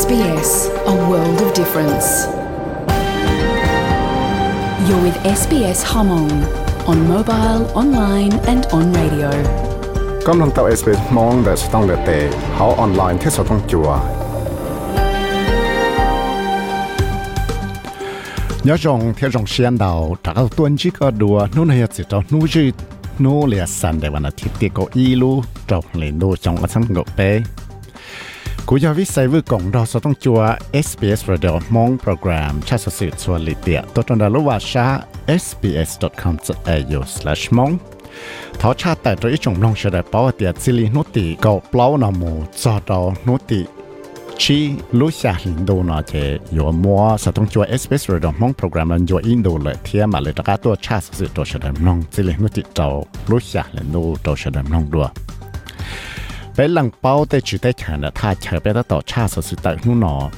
SBS, a world of difference. You're with SBS Hmong on mobile, online, and on radio. กำลังเต่า SBS มองแต่สต้องเลเตเขาออนไลน์ที่สต้องจัวยอจงเที่ยจงเชียนดาวจากเอาตัวนี้ก็ดัวนู่นเหตุสิจนู่จีนู่เลียสันเดวันอาทิตย์ที่ก็อีลูจงเล่นดูจงก็สังกเป กูอยากวิสัยวิกงเราสต้องจัว SBS Radio มองโปรแกรมชาติสื่อส่วนลิเตียตัวตนดาลว่าชา sbs.com.au/mong ทอชาแต่ตัวอีจงลงเฉลยป้าเตียซิลินุติก็เปล่าหนามูจอดอนุติชีลุชาลินโดนาเจอยู่มัวสต้องจัว SBS Radio มองโปรแกรมมันอยู่อินโดเลยเทียมาเลยตะกาตัวชาสื่อตัวเฉลยน้องซิลินุติเจ้าลุชาลินโดตัวเฉลยน้องด้วย bé lăng bao tê chỉ tê chả là tha chờ bé đã tỏ cha sự sự tại hú nọ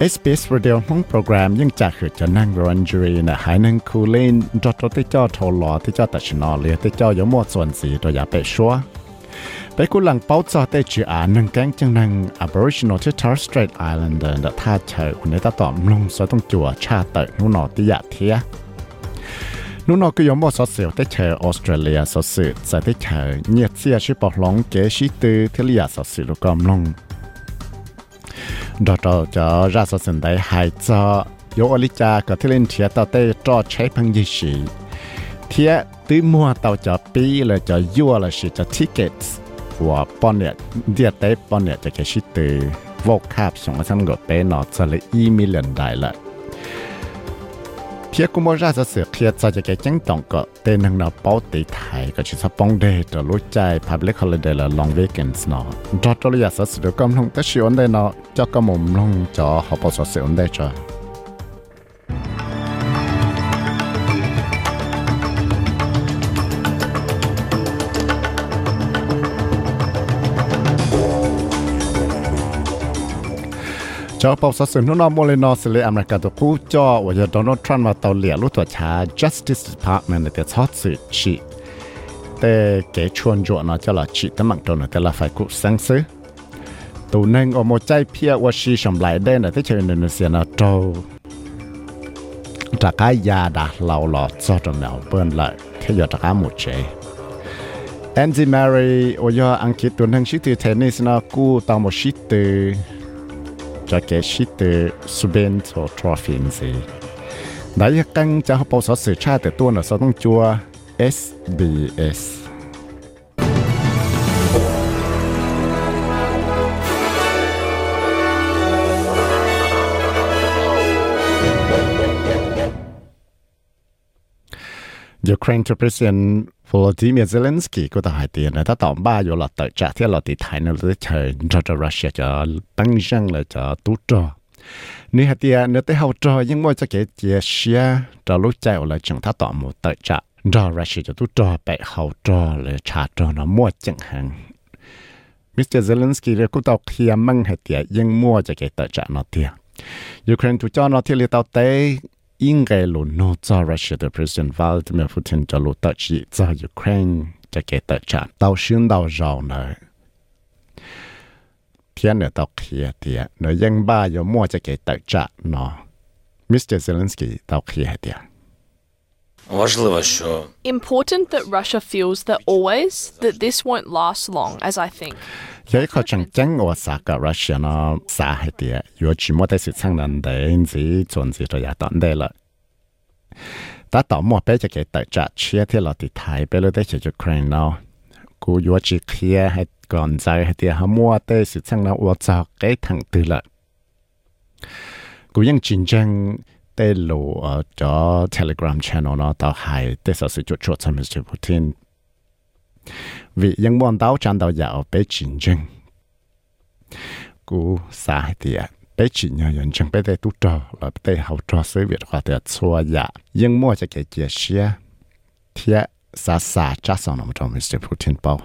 SBS Radio mong program nhưng chả khử cho năng laundry là hai năng khu lên cho cho tê cho thầu lọ tê cho tại nó liền tê cho giống mộtส่วนgì rồi giả bé xóa bé cú lăng bao cho tê chỉ à năng cánh chân năng Aboriginal to Torres Strait Islander đã tha chờ của người ta tỏ mong số tông chùa cha tại hú nọ tê giả thiệt นู่นก็ยอมบอกสอเสียวได้เชอออสเตรเลียสอสื่อจะได้เชอเนียเสียชิปอกลงเกชิตือที่เลียสอสื่อลูกกำลงดอตจะราสสินได้หายจอยอลิจาก็ที่เล่นเทียต่อเตจ nu nó cứ giống một số sự tới chờ Australia số sự sẽ tới chờ nhiệt chỉ bảo lòng kế, sĩ tư thế lý số sự lúc cho ra số sự đấy cho yếu có thể lên thiệt tao tới cho chế bằng gì sĩ. Thiệt tư mua tao cho pi là cho vua, là sĩ cho tickets của bọn nè địa tế bọn nè cho cái sĩ tư. Vô cap xuống sang gọi bé nó cho là million đại lại thiệt cũng bỏ ra ra sự thiệt ra cho cái chẳng tổng cỡ tên hàng nào bảo tỷ thải cái chuyện sắp bóng đề trở lối chạy public holiday là long weekends nó cho cho lý giả sự được công không tới sự ổn đây nó cho có mồm lông cho họ bảo sự ổn đây cho. Cho bảo sát sự nó mua lên nó sẽ lấy America tổ cú cho và giờ Donald Trump và tàu liệt lúc tuổi cha Justice Department để thoát sự chỉ để cái chuồn chuột nó cho là chỉ tấm mạng đồ nó là phải cụ sáng sứ. Tù nên ở một trái phía và xí sầm lại đây là thế chơi Indonesia nó trâu. Trả cái già đã lâu lọ cho trong nào bên lại, thế giờ trả cái một chế. Andy Mary ở giờ anh kia tuần hàng sĩ từ tennis nó cú tao một sĩ từ cái shit từ Suben cho trophy gì. Đấy căng cho họ bảo số sự tra từ tuần ở sau đông chua SBS. Ukraine to President Volodymyr Zelensky có tài tiền là ta tỏm ba vô là tới trả thiết là tỷ thái nó tới chờ cho cho Russia cho băng răng là cho tú trò nếu hạt tiền nếu tới hậu trò nhưng mà cho cái chia sẻ cho lúc chạy là chẳng ta tỏm một tới trả cho Russia cho tú trò bảy hậu trò là trả trò nó mua chẳng hạn Mr. Zelensky cũng tao kia măng hạt tiền nhưng mua cho cái tới trả nó tiền Ukraine tụ cho nó thiết là tao tới 应该路诺扎 Russia 的 President Vladimir Putin 在 do zhao no tiana do kia dia no ing bai yu mong to get the chat no mr zelinsky do kia dia Важливо, що Important that Russia feels that always that this won't last long, as I think. Vậy có chẳng chẳng ở xa cả Russia nó xa hay địa, yếu chỉ mua tới sự sang lần đấy, chỉ chuẩn gì rồi ya tận đây là. Ta tạo mua bé cho cái tại trả chia thì là thì Thái bé là tới cho Ukraine nó. Cú yếu chỉ kia hay còn dài hay địa họ mua tới sự sang nó ở cho cái thằng tư là. Cú những chiến tranh tê lù ở cho Telegram channel nó, tao hài tê sở sự chuột chuột cho Mr. Putin vì những bọn tao chăn tao dạo bé chính chân cú xa thì bé chỉ nhờ nhận chân bé tê tu trò, là tê hậu trò sứ việt hòa tê xua dạ nhưng mua cho cái chia sẻ thiệt xa xa chắc xong nằm trong Mr. Putin bao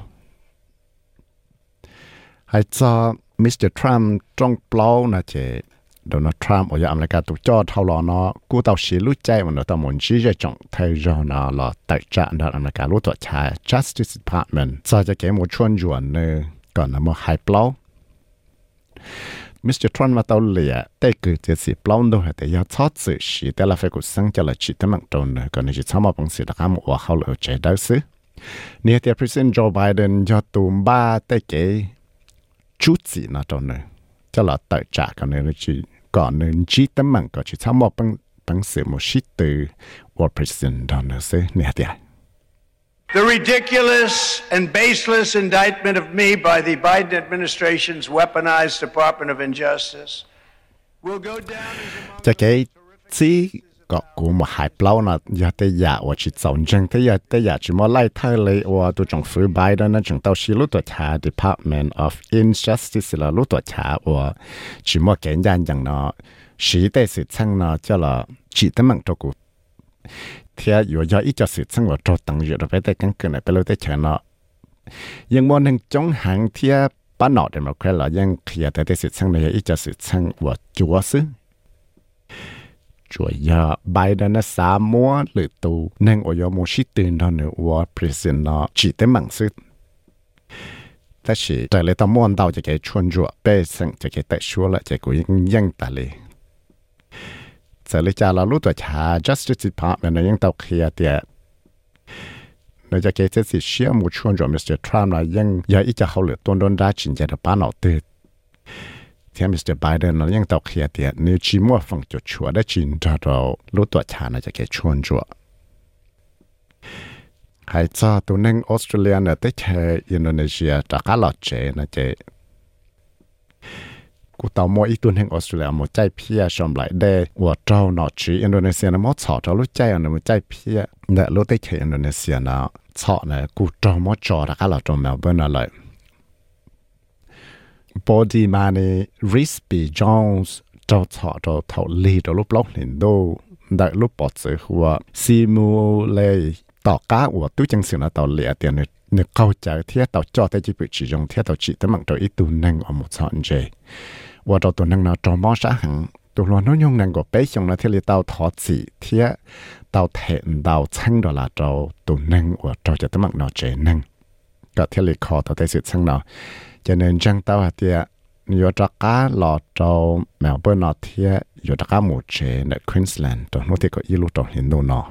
hay cho Mr. Trump trong bao là chế Donald Trump, ở Anh là tụ cho thâu lò cú tàu xí lú chạy mà nó tàu muốn chỉ cho trọng thay cho nó là tại trạng đó Anh Justice Department. Sao cho cái một chuyên nữa còn là một hai plau. Mr. Trump mà tàu lìa, tay cử chỉ sĩ plau đâu hay để cho sự sĩ tại là phải cuộc sáng cho là chỉ tới mạng trồn nữa. Còn là chỉ tham mà bằng là chạy đau xứ. Nhi thì President Joe Biden cho tùm ba tay cái chút gì nó trồn nữa. Cho là tại trạng còn nữa chỉ còn nên chỉ tấm mạng có chỉ tham bằng bằng sự một sĩ từ của President đó nữa xứ nè thì The ridiculous and baseless indictment of me by the Biden administration's weaponized Department of Injustice will go down as cho cái chỉ có cú mà hai bao nó giờ tới giờ và chỉ tổng chân tới giờ tới giờ chỉ mà lại thay lấy và tôi trong phía Biden nó chúng tao xí lúc tuổi cha Department of Injustice là lúc tuổi cha và chỉ mà cái nhân rằng nó xí tới sự chăng nó cho là chỉ tới mạng cho cụ thìอยู่ยออีจะสิซึ่งว่าจดตั้งอยู่ไปแต่กันเกินไปเลยแต่เชิญเนาะยังมองถึงจงหางเทียป้านอเดโมแครตยังเคลียร์แต่สิซึ่งในอีจะสิซึ่งว่าจัวซึ จวยาใบดานะสามมัวหรือตูนั่งอยโมชิตื่นทอนเนว่าพรีเซนต์เนาะจีเต็มังซึแต่สิแต่เลตะม่วนเดาจะเกชวนจัวเป้สังจะเกแตชัวละจะกูยังยังตาเลยจะเลยจาเรารู้ตัวชา justice department ยังเตาเคลียเตียนจะเกิดสิเช่ยมูชวนจัวมิสเตอร์ทรัมป์นะยังยาอีจะเขาเหลือต้นโดนได้จินจะปานเอาเต ที่มิสเตอร์ไบเดนเรายังตอกเขียเตียนี่ชีมัวฟังจุดชัวได้จริงจะเรารู้ตัวชานะจะเกิดชวนจัวให้จ้าตัวนึงออสเตรเลียเนี่ยได้เจออินโดนีเซียจากกาลอเจนะเจกูตอมอีตุนแห่งออสเตรเลียมใจเพียชมไหลได้หัวเจ้าหนอชีอินโดนีเซียนะมอชอเจ้ารู้ใจอันนั้นใจเพียเนี่ยรู้ได้แค่อินโดนีเซียนะชอเนี่ยกูเจ้ามอจอระกันเราจงเมลเบิร์นอะไร body mani risby jones cho thọ cho thọ lì cho lúc lóc nên đô đại lúc bỏ sự hùa, simu lê, tỏ cá của tú chân sự là tỏ lìa tiền này nếu câu trả thiết tỏ cho tới chỉ bị chỉ dùng, thiết tỏ chỉ tới mạng cho ít tu năng ở một sọn dễ và cho tu năng nào cho mò sát hẳn tu lo nó nhung năng của bé xong là thiết lì tao thọ chỉ thiết tao thẹn tao chăng đó là cho tu năng và cho cho tới mạng nào chế năng cả thiết lì khó tao tới sự chăng nào cho nên chẳng tao hạt tiệt yo ta cá lọ trâu, mèo bơn nọ thiệt yo ta cá mù chế ở Queensland trong nô thiệt có ít lúc trong hiện đồ nọ.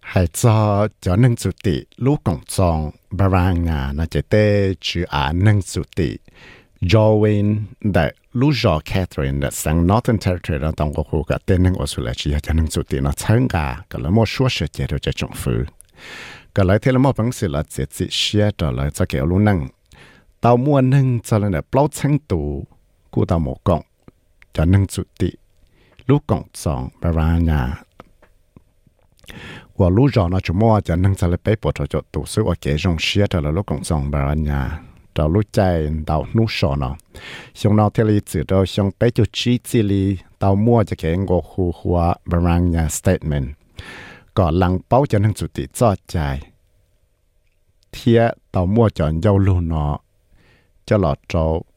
Hay cho cho nâng chủ tị lúc cổng tròn, bà ra ngà nó chế tê chứ à nâng chủ tị. ชงนะที่เราเตาถอดสีเทียเตาเทนเตาช่างดอลลาร์เราตัวนังว่าเราจะต้องมักนอเจนังก็ที่เราขอตัวได้สุดช่างเนาะจะเนินจังเตาเทียอยู่จักก้าหลอเราแมวเปิ้ลนอเทียอยู่จักก้าหมู่เจในควีนส์แลนด์ตัวนู้นที่ก็อีลูตัวเห็นดูเนาะ hay cho cho nâng chủ tị lũ cộng trong bà ràng ngà nó chỉ tê chữ á nâng chủ tị Joanne đại lũ giò Catherine đã sang Northern Territory nó tổng có khu cả tên nâng Australia chỉ cho nâng chủ tị nó chẳng cả cái là một số sự chế độ cho trọng phứ cái lại thế là một bằng sự là chế trị xia trở lại cho kiểu lũ nâng tao mua nâng cho nên là bao chẳng tù cụ tao một cộng cho nâng chủ tị lũ cộng trong bà ràng ngà ว่ารู้จอนะจุมัวจะนั่งจะเลยไปปวดจดตัวซื้อว่าเกจงเชียแต่ละลูกของจงบารัญญาเรารู้ใจเรานู้สอนเนา ะชงเราเทลีจืดเราชงไปจุดชี้จิลีเรามั่วจะเก่งกว่าหัวบารัญญา statement ก่อนหลังเป้าจะนั่งจุดติจอด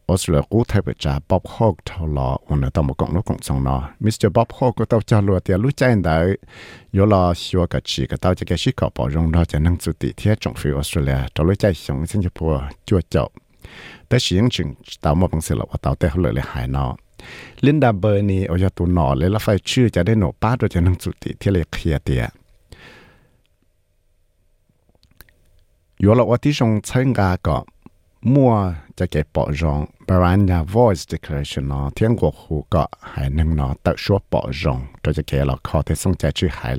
ออสเตรเลียกู้ไทยไปิดจ่าบ๊อบฮอกท่าหลอวันนี้ต้องมากงลูกกงสองนอมิสเตอร์บ๊อบฮอกก็ต้องจ่าลัวเตียรู้ใจได้ยอลอชัวกับชีก็ต้องจะแกชิกอบอรงรอจะนั่งสุติเที่ยจงฟีออสเตรเลียต้อรู้ใจสองสิงคโปร์จั่วดจบแต่เสียงจึงตามมาบังเสลว่าเต่าแต่เขาเลยเลยหายนอลินดาเบอร์นีเอายาตันอเลยละไฟชื่อจะได้หนป้าโดยจะนั่งสุติเที่ยเลยเคลียเตียยอลอว่าที่ชงใช้งากะมัว จะเก็บปอรองบรานยา voice declaration เนาะเที่ยงกว่าหูก็หายนึงเนาะแต่ชัวปอรองตัวจะเก็บเราขอที่ส่งใจชื่อหาย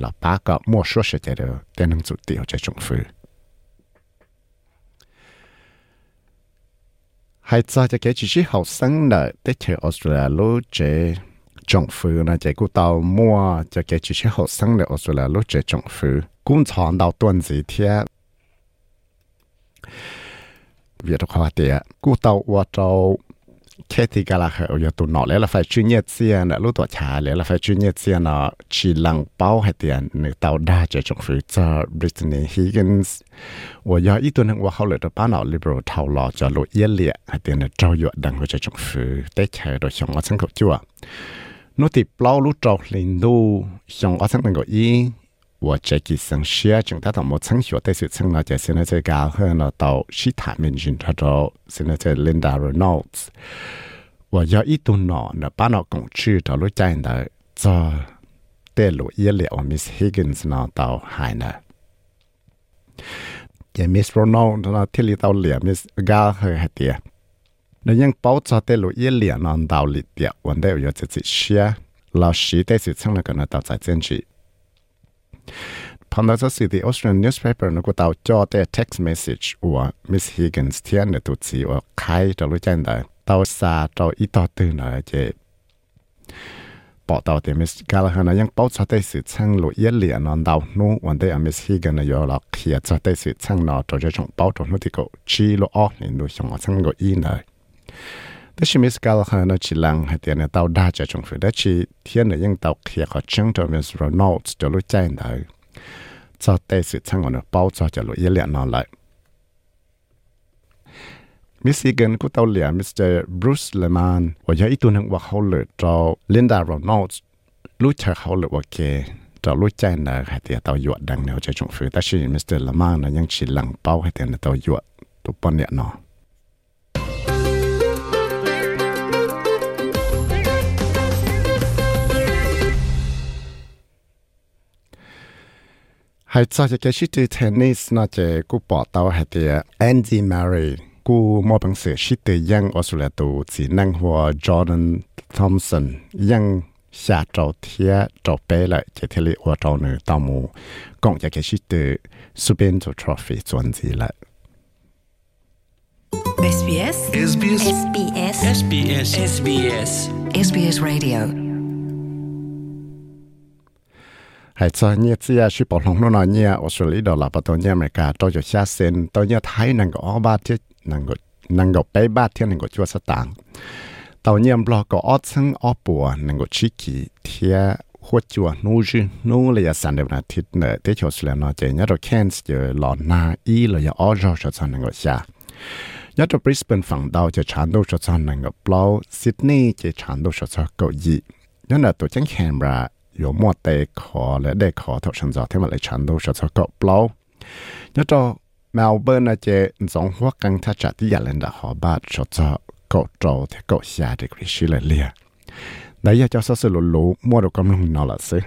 เวียดขวาเตียกูเตาว่าเจ้าแค่ที่กาลาเหรอยู่ตัวนอแล้วเราไฟชื่อเนียเซียนรู้ตัวชาแล้วเราไฟชื่อเนียเซียนชีลังเป้าให้เตียนหนึ่งเตาได้จะจงฟื้นจะบริตเนียฮิกนส์ว่าย่ออีตัวนึงว่าเขาเหลือตัวป้าหนอลิเบอรัลเท่าหล่อจะรู้เยี่ยเลี่ยให้เตียนเจ้าหยดดังว่าจะจงฟื้นได้เชยโดยชงว่าฉันเขาจั่วนุติเปล่ารู้เจ้าลินดูชงว่าฉันเป็นก็อี 我这个生学中，他到没成学，但是成了就现在在教和呢到西塔面前，他到现在在 Linda Reynolds，我要一度呢，那把那工具到路在的做带路医疗，Miss Higgins 呢到海呢，也 Miss Reynolds 呢贴里到脸 Miss 教和还点，那样包做带路医疗呢到里点，我都有自己学，老师但是成了个呢到在 Pandas City Australian newspaper นกูตาวจอแต่ text message ว่า Miss Higgins เทียนเนตุจีว่าใครจะรู้จักได้ตาวซาตาวอีต่อตื่นอะไรเจ็บปอตาวเตมิสกาลฮานายังป้าชาเตสิช่างลุเยเลียนอนดาวนูวันเดอมิสฮิกันยอลักเขียชาเตสิช่างนอจะจะชงป้าตรงนู้ที่ก็ชีลูออกนี่ดูชงช่างก็อีเลย แต่ชิมิสกาลขนาดชิลังให้เตียนเตาดาจะจงฟื้นแต่ชีเทียนี่ยังเตาเขียขอเชิงตัวมิสโรนัลด์จะรู้ใจได้จอเตสิดช่างอ่อนเป้าจอจะรู้เยี่ยเลีนนอนเลยมิซิเกนกูเตาเหลียมิสเตอร์บรูซเลมานว่าอย่าอีตัวนึงว่าเขาเลือจอลินดาโรนัลด์รู้จักเขาเลือว่าเกจอรู้ใจนะให้เตียเตาหยวดดังเนี่ยจะจงฟื้นแต่ชีมิสเตอร์เลมานนะยังชิลังเป้าให้เตียนเตาหยวดตุปนเนี่ยนอน hay cho cái sự tự tennis nó chế cú bỏ tàu hai tiệt Andy Murray cú mua bằng sự sự tự yang Australia số chỉ năng hoa Jordan Thompson yang xa trâu thia trâu bé lại chế thế lệ hòa trâu nữ tàu mù cộng cho cái sự Super Trophy chuẩn gì lại SBS SBS SBS SBS SBS SBS Radio. hay cho nhé chia sư bảo lòng nó nói nhé Australia đó là bảo tồn nhé cả, cho cho xa sen tôi nhớ thấy nàng có ba thiết nàng có năng có bé ba thiết nàng có chúa sát tàng tàu nhé lo có ót sang ót bùa nàng có chỉ kỳ thia hốt chùa nô dư nô là ya sản đẹp là thiết nợ tế cho sư là nó chế nhé rồi Cairns giờ lọ na y là ya ót rồi cho sang nàng có xa nhớ cho Brisbane phẳng đầu, cho chán đô cho sang nàng có Sydney cho chán đô cho sang cậu gì nhớ là tổ chức Canberra 有莫得考了得考头上早天嘛来长度说说够不咯？那到 Melbourne 那些总话刚他找的人的好吧，说说够周的够下的可是了咧。那也叫说是路路摸到咁样闹了是。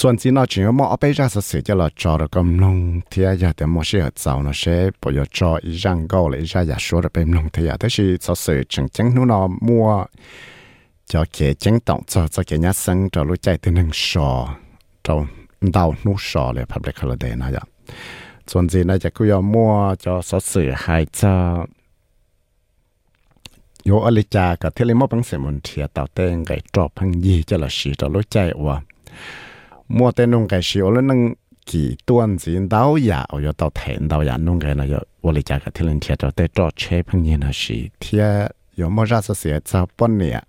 ส่วนสีนอจึงมอเอาไปจ้าสเสียจะหลอจอระกำลงเทียอยาแต่มอเชื่อเจ้าเนาะเช่ปอยจออีจังก็เลยจะอยากชัวร์ไปลงเทียแต่ชีสเสียจังจังนู่นอมัวจะเขจังต้องจะจะเขยัดซึ่งจะรู้ใจตัวหนึ่งชอจอดาวนู่ชอเลยพับเล็กละเดนะจ๊ะส่วนสีนอจะกูยอมมัวจะสเสียหายจะโยอลิจากับเทเลมอบังเสมุนเทียต่าเต้งไก่จอบพังยีจะละชีจอรู้ใจว่า มัวแต่นุ่งไก่ชิวแล้วนั่งกี่ตัวนเท้าวยาเอาอยู่ต่อแทนดาวยานุ่งไก่นะอยู่วันเลยจากที่เล่นเทียแต่จอดเชฟพังเย็นนะสิเทียอยู่มัราเสียจะปอนเนี่ย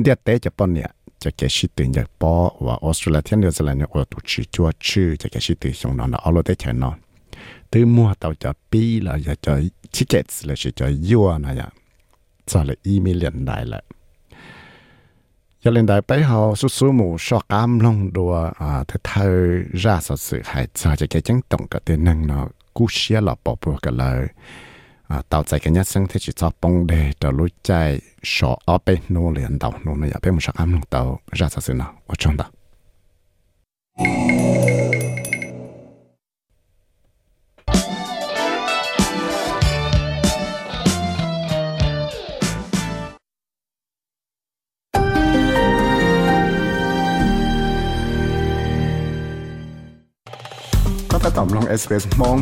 เดียเตจะปอนเนี่ยจะแกชิตื่นจากปอว่าออสเตรเลียเทียนเดือนสลายเนี่ยอตุชิจัวชื่อจะแกชิตื่นสงนอนเอาเราได้แทนนอนตื้อมัวเตาจะปีละอยาจะชิเกตเลยจะยัวนะย่าจะเลยอีเมลเลียนได้แหละ cho nên đại bấy họ số số mù so cam, long đùa à thế thay ra sợ sự hại sợ cho cái chân tổng cái tiền năng nó cú xia là bỏ bùa cái lời. À tạo ra cái nhất sinh thế chỉ cho bông đề cho lối chạy so ở bên nô liền đầu, nô này ở bên một số cam, long đầu ra sợ sự nào ở trong đó. តាមឡង SBS ម៉ង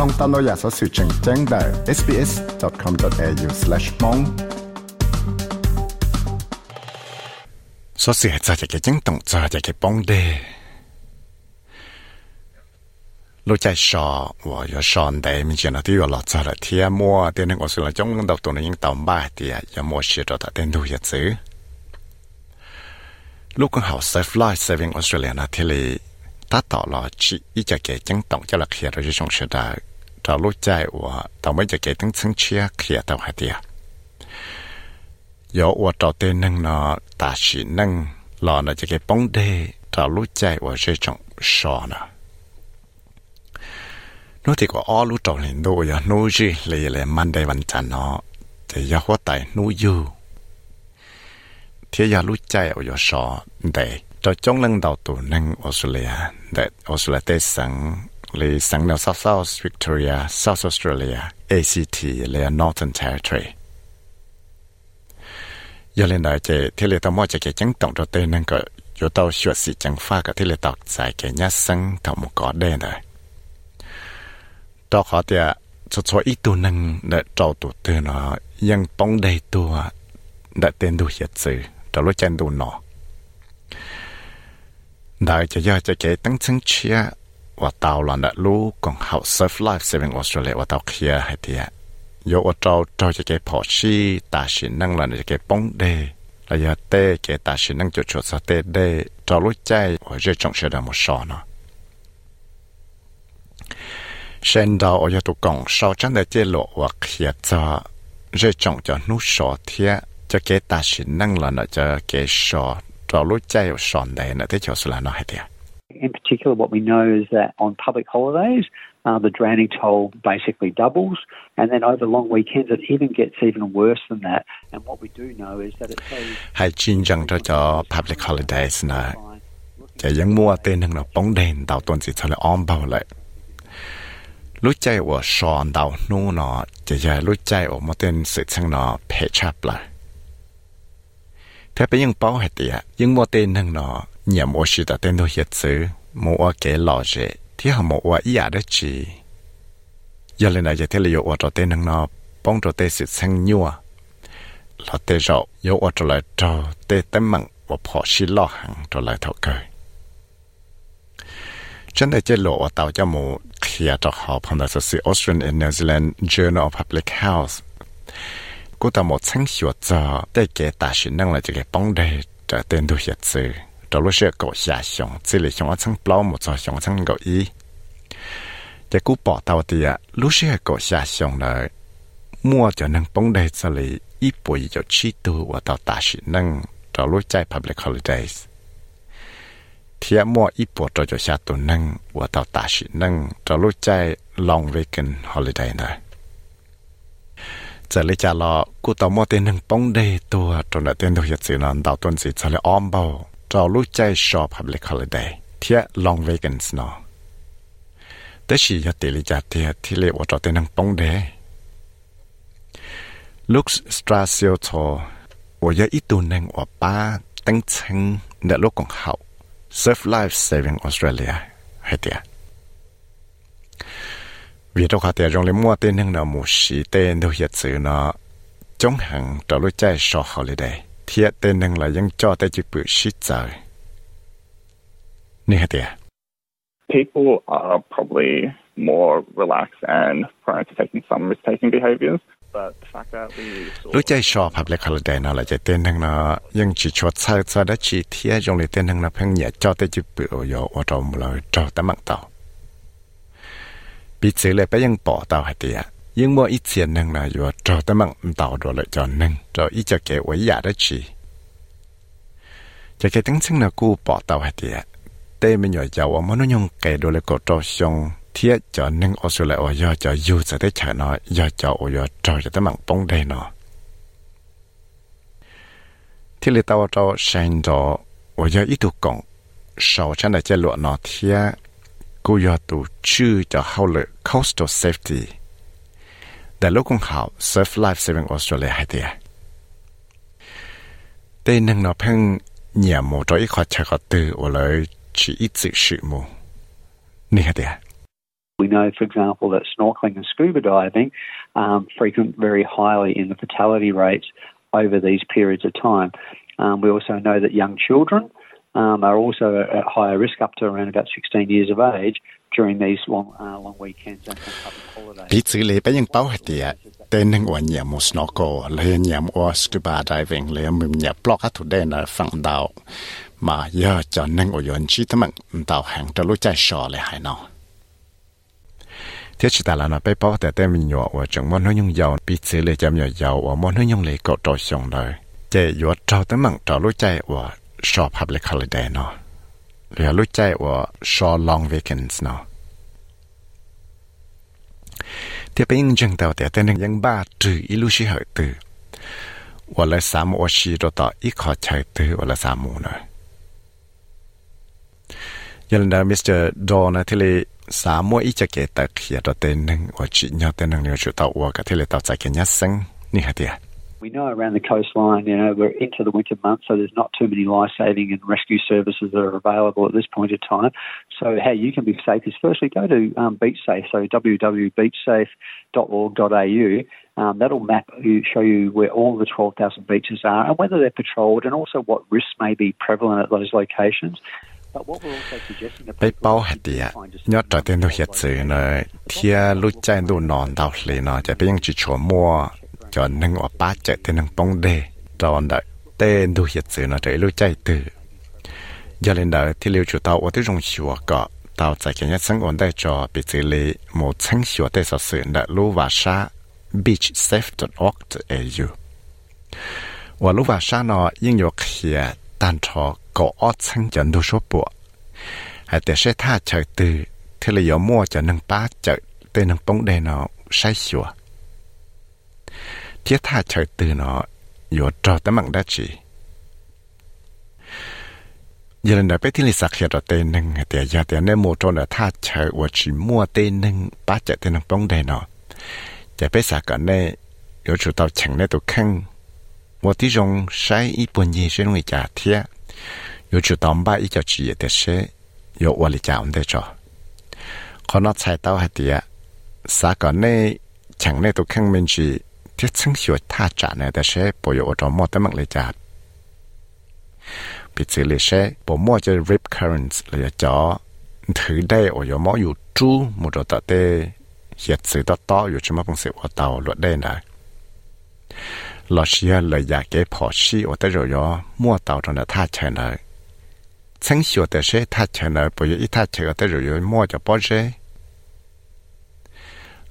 ឡងតាមលយ៉ាសោសិចឹងចឹងដែរ sbs.com.au/mong សោសិហេចាជាចឹងតងចាជាបងដែរលោកចៃសោវ៉ាយោសនដែរមានជាណទីឡោចារធាមួតែនឹងអសិលចុងដល់តូននឹងតំបាទីយ៉ាមួជាតតែដូយ៉ាជឺលោកកងហៅ Safe Life Saving Australia ណាទីលី เลยตัดต่อรอจีอีจะเก่งต้องจะละเคลียร์เราจะชงเสดาเราลูกใจว่าต่อไม่จะเก่งต้องซึ่งเชียเคลียร์ตัวหาเดีย有我找的人呢，大是能，老呢这个帮的，找路在我这种少呢。นู้ที่ก็อ้อรู้จอลินดูอย่านู้จีเลยเลยมันได้วันจันทร์เนาะแต่อย่าหัวใจนู้อยู่เที่ยอย่ารู้ใจเอาอย่าสอแต่จะจงเล่งด cho chống lưng đầu tù nâng Australia, that Australia tê sẵn lì sẵn nào South South Victoria, South Australia, ACT lì Northern Territory. Giờ lên đại chế, thế lì tao mua chế cái chẳng tổng đầu tiên nâng cỡ, dù tao sửa sĩ chẳng pha cả thế lì tao giải cái nhát sẵn thảo một có đen rồi. Tao khó tìa, cho cho ít tù nâng để trâu tù tư nó, nhưng bóng đầy tù đã tên đủ hiệt sự, tao lối chân tù nọ đại cho do cho cái tăng chân chia, và tàu là đã lu còn học surf life saving Australia và tàu kia hay thì ạ yo ở trâu trâu cho cái phò chi ta chỉ năng là cái bóng đề là giờ tê cái ta chỉ năng cho chuột sa tê đề trâu lối chay, và dễ trong sẽ là một sò nó. Sen đầu ở giờ tụ cộng sau chân để chế lộ và kia cho dễ trong cho nút sò thiệt cho cái ta chỉ năng là nó cho cái sò เรารู้ใจสอนได้นะที่เจ้าสลาน้อยเดีย In particular, what we know is that on public holidays, uh, the drowning toll basically doubles, and then over long weekends, it even gets even worse than that. And what we do know is that it plays. Hai chin jang cho cho public holidays na. Chả yang mua tên hằng là bóng đèn đào tuần chỉ cho là om bao lại. Lúc chạy ở sòn đào nu nó, chả giờ lúc chạy ở một tên sự sang nó pay chap lại. ถ้าไปยังเป้าหัดเตียยังมัวเต้นหนึ่งหนอเหยี่ยมโอชิตาเต้นตัวเหียดซื้อมัวเก๋หล่อเจที่หามัวอียาได้จียันเลยนายเทเลยโยอดเต้นหนึ่งหนอป้องตัวเต้สิสังยัวหล่อเตจโยอดเลยจอเต้ตั้มมังว่าพอชิล่อหังตัวเลยเท่าเกยฉันได้เจอโลว่าเต่าจะมูเคลียร์จากหอพันธุ์สื่อออสเตรเลียนิวซีแลนด์ Journal of Public Health กูแต่หมดชั้งหัวจอแต่แกตาชินนั่งเลยจะแกป้องได้จะเตืนดูเหยียดซื้อเราเชื่อกูหยาชงสิเลยชงว่าชังเปล่าหมดจอชงชังกูอีจะกูปอตาเตียรู้เชื่อกูหยาชงเลยมั่วจะนั่งป้องได้สลีอีปุยจะชี้ตัวว่าเตาตาชินนั่งเรรู้ใจ public holidays เทียมั่วอีปวดเราจะชาตัวนั่งว่าตาตาชินนั่งเรรู้ใจ long weekend holiday เลย จะเลยจะรอกูต่อมัวเต็นหนึ่งป้องได้ตัวจนเต็นตัวเหตุสื่อนั้นดาวต้นสิจะเลยอ้อมเบาจะรู้ใจชอบ public holiday เทีย long weekend เนาะแต่ชีจะติลิจาเทียที่เรียกว่าจะเต็นหนึ่งป้องได้ Lux Strasiotto 我有一度能我把登称的路更好。Surf Life Saving Australia ให้เ ดียวิธีขาเดียจงเลยมัวเต้นหนึ่งเนาะมูสีเต้นดูเหยียดสื่อเนาะจงหังต่อรู้ใจชอ holiday เทียเต้นหนึ่งละยังจอแต่จิบุชิใจนี่ให้เดีย people are probably more relaxed and prone to taking some risk-taking behaviours. But the fact that we saw รู้ใจชอบ public holiday เนาะละจะเต้นหนึ่งเนาะยังจีชดใช้ใช้ได้จีเทียจงเลยเต้นหนึ่งเนาะเพิ่งเหยียดจอแต่จิบุโยว่าเราเลยจอแต่มังเต่า ปีสือเลยไปยังป่อเต่าให้เดียยังมัวอีเสียนหนึ่งนะอยู่จอแต่มังเต่าตัวเลยจอหนึ่งจออีจะเก๋ไว้ยาได้จีจะเก๋ตั้งซึ่งนะกูป่อเต่าให้เดีย tê mình nhỏ giàu ở món nhung kể đồ lại cổ trò xong thiết cho nên ở số lại ở do cho dù sẽ tới chợ nó do cho ở do trò cho tới mạng bóng đây nó thì lì tao cho sang đó ở do ít tu cộng sau chân là chơi lụa nó thiết coastal safety. Surf Life Saving Australia We know, for example, that snorkeling and scuba diving um, frequent very highly in the fatality rates over these periods of time. Um, we also know that young children um, are also at higher risk up to around about 16 years of age during these long, uh, long weekends and public holidays. Bị xử lý bên những bao hạt địa, tên nâng ổn nhà một snorkel, lên nhà một scuba diving, lên mìm nhà block hát thủ đen ở phẳng đảo. Mà giờ cho nâng ổn yon chi tâm đảo hàng trở lúc chạy sò lại hải nào. Thế chỉ ta là nó bé bao แต่แต่มี nhỏ ว่าจังมอนน้อยยาวปีซื้อเลยจำยาวว่ามอนน้อยยงเลยก็ต่อส่งเลยเจยัวเจ้าตั้งมั่งต่อรู้ใจว่า ชอ public holiday เนาะหรือรู้ใจว่าชอ long weekends เนาะเดี๋ยวไปยังจังเต่าแต่แต่หนึ่งยังบ้าตืออีลูชิเหยตือว่าละสามโอชีรต่ออีขอใช้ตือว่าละสามมูเนาะยันดามิสเตอร์ดอนะที่เลสามโมอีจะเกตเขียดตัวเต็หนึ่งว่าจีเนาะเต็หนึ่งเนี่ยจุดต่อว่ากับที่เลต่อใจเกยัดซึ่งนี่ฮะเดีย We know around the coastline, you know, we're into the winter months, so there's not too many life saving and rescue services that are available at this point in time. So, how you can be safe is firstly go to um, BeachSafe, so www.beachsafe.org.au. Um, that'll map you, show you where all the 12,000 beaches are and whether they're patrolled and also what risks may be prevalent at those locations. bây bao hạt địa nhớ trở tên đồ hiện sự nó thia lúc chạy đồ nón đào lì nó chỉ biết chỉ chúa mua cho nâng ở ba chạy thì nâng bóng đề cho đợi tên đồ hiện sự nó chạy lưu chạy từ. Giờ lên đời thì lưu chủ tàu ở tới trong chùa có tàu chạy cái nhất sinh ổn đây cho bị xử lý một sinh chùa tới sở sự đã lưu và sa beachsafe.org.au và lưu và sa nó 应有 hier tan cho có ớt chân chân đồ số bộ hay để sẽ tha chạy từ, thì là có mua cho nâng ba chờ từ nâng bóng đề nó sai sửa chế tha trời từ nó อยู่จอตมังได้จียันเดไปที่ลิสักเขียนเตนึงแต่ยาแต่เนโมจนท่าเชอวชิมัวเตนึงป้าจะเตนึงป้องได้เนาะจะไปสักกันเนยอยู่ตัวฉังเนตัวข้างว่าที่จงใช้อีปุ่นยีเช่นวิจาเทียอยู่จุดตอมบ้าอีจอจีแต่เชยว่าลิจาอันได้จอขอนอใช้เต้าหัดเตียสักกันเนฉังเนตัวข้างเมนจี ที่ซึ่งสวยท่าจ่าเนี่ยแต่เช่ปอยอจอมอตั้งมั่งเลยจ่าปิดสิเลยเช่ปมอจะ rip currents เลยจ่อถือได้อยอมออยู่จู้หมดตัดเตเหยียดสือต่อต่ออยู่ชมาปงเสวเตาลวดได้นะลอเชียเลยอยากเก็บพอชีโอแต่ยอมั่วเตาตรงนั้นท่าเชนเลยซึ่งสวยแต่เช่ท่าเชนเลยปอยอีท่าเชนแต่ยอมั่วจะป้อเช่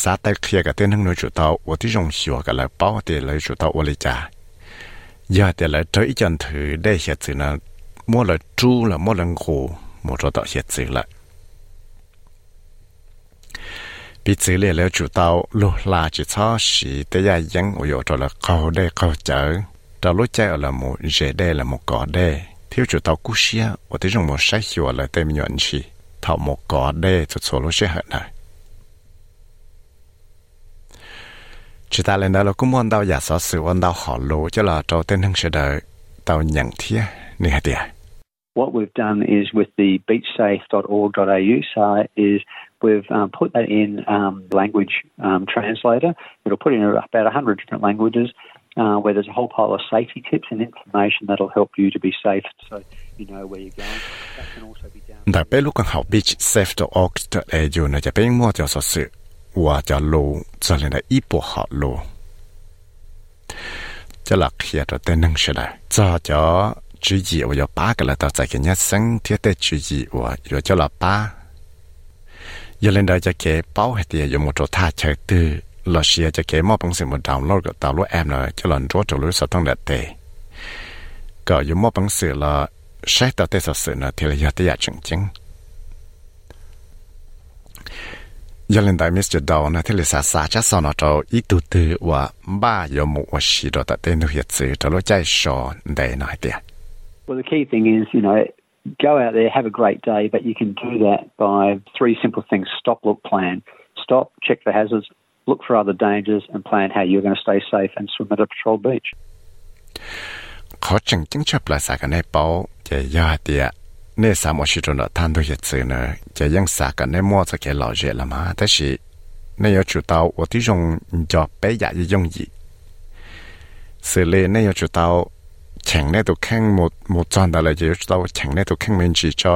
ซาตเคลียกับเต้นทั้งนู้จุดเตาว่าที่รงหิวกับเลยเป้าเตเลยจุดเตาอลิจายาแต่เลยเจออีจันถือได้เสียสื่อนะมั่วเลยจู้ละมั่วลังโคหมดต่อเสียสื่อละปีสื่อเลยแล้วจุดเตาลูกลาจิตชอสีแต่ยายังอุยตัวละเขาได้เขาเจอเราลุ้ใจเอาละมูเจได้ละมูกอได้เที่ยวจุดเตากุเชียว่าที่รงหมดใช้หิวเลยเต็มยอนชีเท่ามูกอได้จุดโซลูเชียเหรอ chỉ ta lên đó là cũng muốn đau giả sở sự muốn đau họ lũ cho là cho tên hưng sẽ đợi tàu nhận thiết nè tiệt What we've done is with the beachsafe.org.au site is we've um, put that in um, language um, translator. It'll put in about 100 different languages uh, where there's a whole pile of safety tips and information that'll help you to be safe so you know where you're going. That can also be down... แต่เป็นลูกของเขา beachsafe.org.au นะจะเป็นมั่วเจ้าสื่อ 呢，就被我就说是我叫路，这里的一步好路。这了开着灯能是的，这叫注意我有八个了，到这个日生贴的注意我有叫了八。giờ lên đây cho kế bao hết thì dùng một chỗ thả chơi từ là xia cho kế mò bằng sự một download cái tàu lúa em rồi cho lần chỗ chỗ lúa sao tăng đẹp tệ có dùng mò bằng sự là sẽ tạo tệ sự sự nữa thì là giờ tới giờ chứng chứng giờ lên đại Mr. Dow na thế là sa sa chắc sau nó cho ít tu tư và ba giờ một và xí đó tại tên nó hiện sự cho nó chạy sò để nói tiền Well, the key thing is, you know, go out there, have a great day, but you can do that by three simple things stop, look, plan. Stop, check the hazards, look for other dangers, and plan how you're going to stay safe and swim at a patrol beach. khó chừng chứng chấp là sa cái này bảo để giờ tiền nè sa một xí cho nó tham đồ hiện sự nữa để ยั เนี่สามอาชีพนั้นท่านตัวเหตุเนอะจะยังสากันในมั่วจะแก่หล่อเยอะละมั้งแต่สิเนี่ยจุดเตาวัาที่ยงจอบเป๊ะอยากยงยิ่งสิเลยเนี่ยจุดเตาแข่งเนตัวแข่งหมดหมดจอนอะไรจยจุดเตาแข่งเนตัวแข่งไม่จีจ้า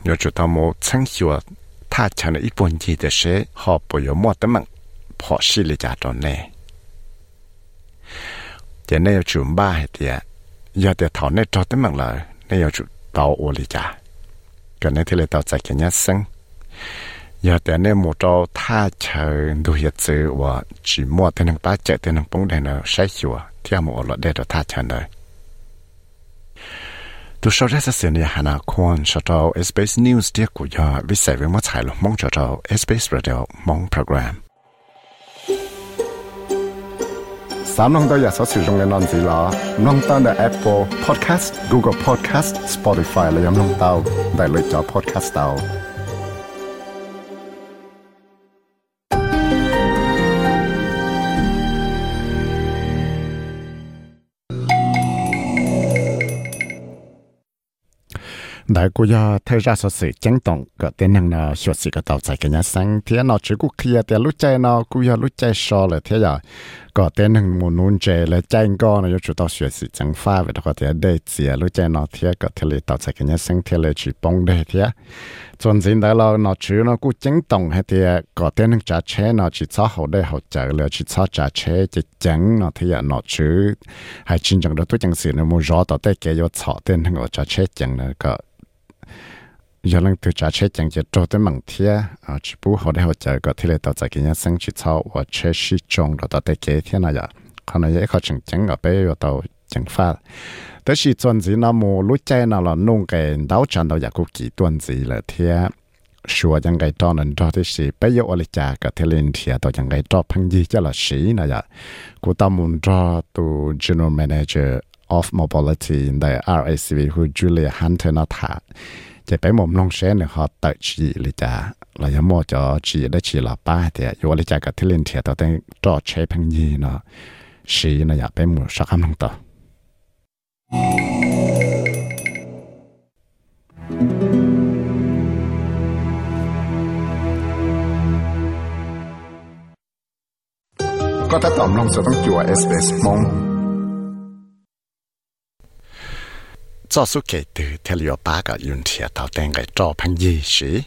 เนียจุดเตาหมดช่างหัวถ้าฉันอีปุ่นยีแต่เชหอบปอยมอวแต่มังพอสิเลยจ้าตอนเน่จะเนี่ยจุดบ้าเหตุยาแต่ถอนเนจอแต่มังเลยเนี่ยจุด tàu ô lì chả gần đây thì là tàu chạy cái nhát sinh giờ tại nên một trâu tha chờ đồ hiện sự và chỉ mua tên hàng ba chạy tên hàng bóng đèn ở sai chùa theo một loại đèn ở tha chờ đời tu sau ra sẽ xin nhà hàng quan, sau trâu SBS News tiếc của với sẽ với mất hại lúc mong cho trâu SBS Radio mong program. สามน้องตัวอยากสอสื่อตรงในนอนสีหลาน้องตั้งแต่ Apple Podcast Google Podcast Spotify และยังน้องเต้าได้เลยจอ Podcast เต้าได้กูยาเทราสสิจังตองก็เตนังนาชวสิกะตอบใจกันยาสังเทียนอชื่อกูเคลียแต่รู้ใจนอกูยารู้ใจชอเลยเทีย到。đại cô ya thay ra số sự chẳng tổng cái tên năng là số sự cái tàu chạy cái nhà sang thì nó chỉ có kia thì lúc chạy nó cô ya lúc chạy so là thế ya cái tên năng muốn nôn chạy là chạy có nó yêu chủ tàu số sự chẳng pha về đó thì để chỉ lúc chạy nó thì cái thì là tàu chạy cái nhà sang thì là chỉ bông để thì chuẩn chính đó là nó chỉ nó cũng chẳng tổng hay thì cái tên năng trả chế nó chỉ cho hậu để hậu chạy là chỉ cho trả chế chỉ chẳng nó thì nó chỉ hay chính chẳng đó tôi chẳng sự nó muốn rõ tàu để cái yêu cho tên năng trả chế chẳng là cái giờ lần từ trả chế chẳng chỉ cho tới mảng thia à chỉ bù họ để họ chờ có thể là tạo ra cái nhà sinh chỉ sau và chế sĩ trong đó tạo tới kế thế này họ còn này họ chẳng chẳng ở bên ở đâu chẳng phát tới khi tuần gì nào mù lúc chơi nào là nung cái đào chân đâu giờ cũng kỳ tuần gì là thia sửa chẳng cái đó nên đó thì sĩ bây giờ ở lại có thể lên thia tạo chẳng cái đó phăng gì cho là sĩ này giờ cô ta muốn cho tu general manager of mobility in the RACV who Julia Hunter nói. thả จะไปหม่อมลงเชนเนี่ยเขาเตะฉีเลยจ้าเรายังมอจอฉีได้ฉีหลับป้าเตียอยู่เลยจ้ากับที่เล่นเถียตัวเต้จอดใช้พังยีเนาะฉีเนาะอยากไปหมู่สักคำหนึ่งต่อ ก็ถ้าตอบลงจะต้องจัว SBS มอง cho số kể từ theo liệu bá cả yun chia tàu tên cái cho phăng gì sĩ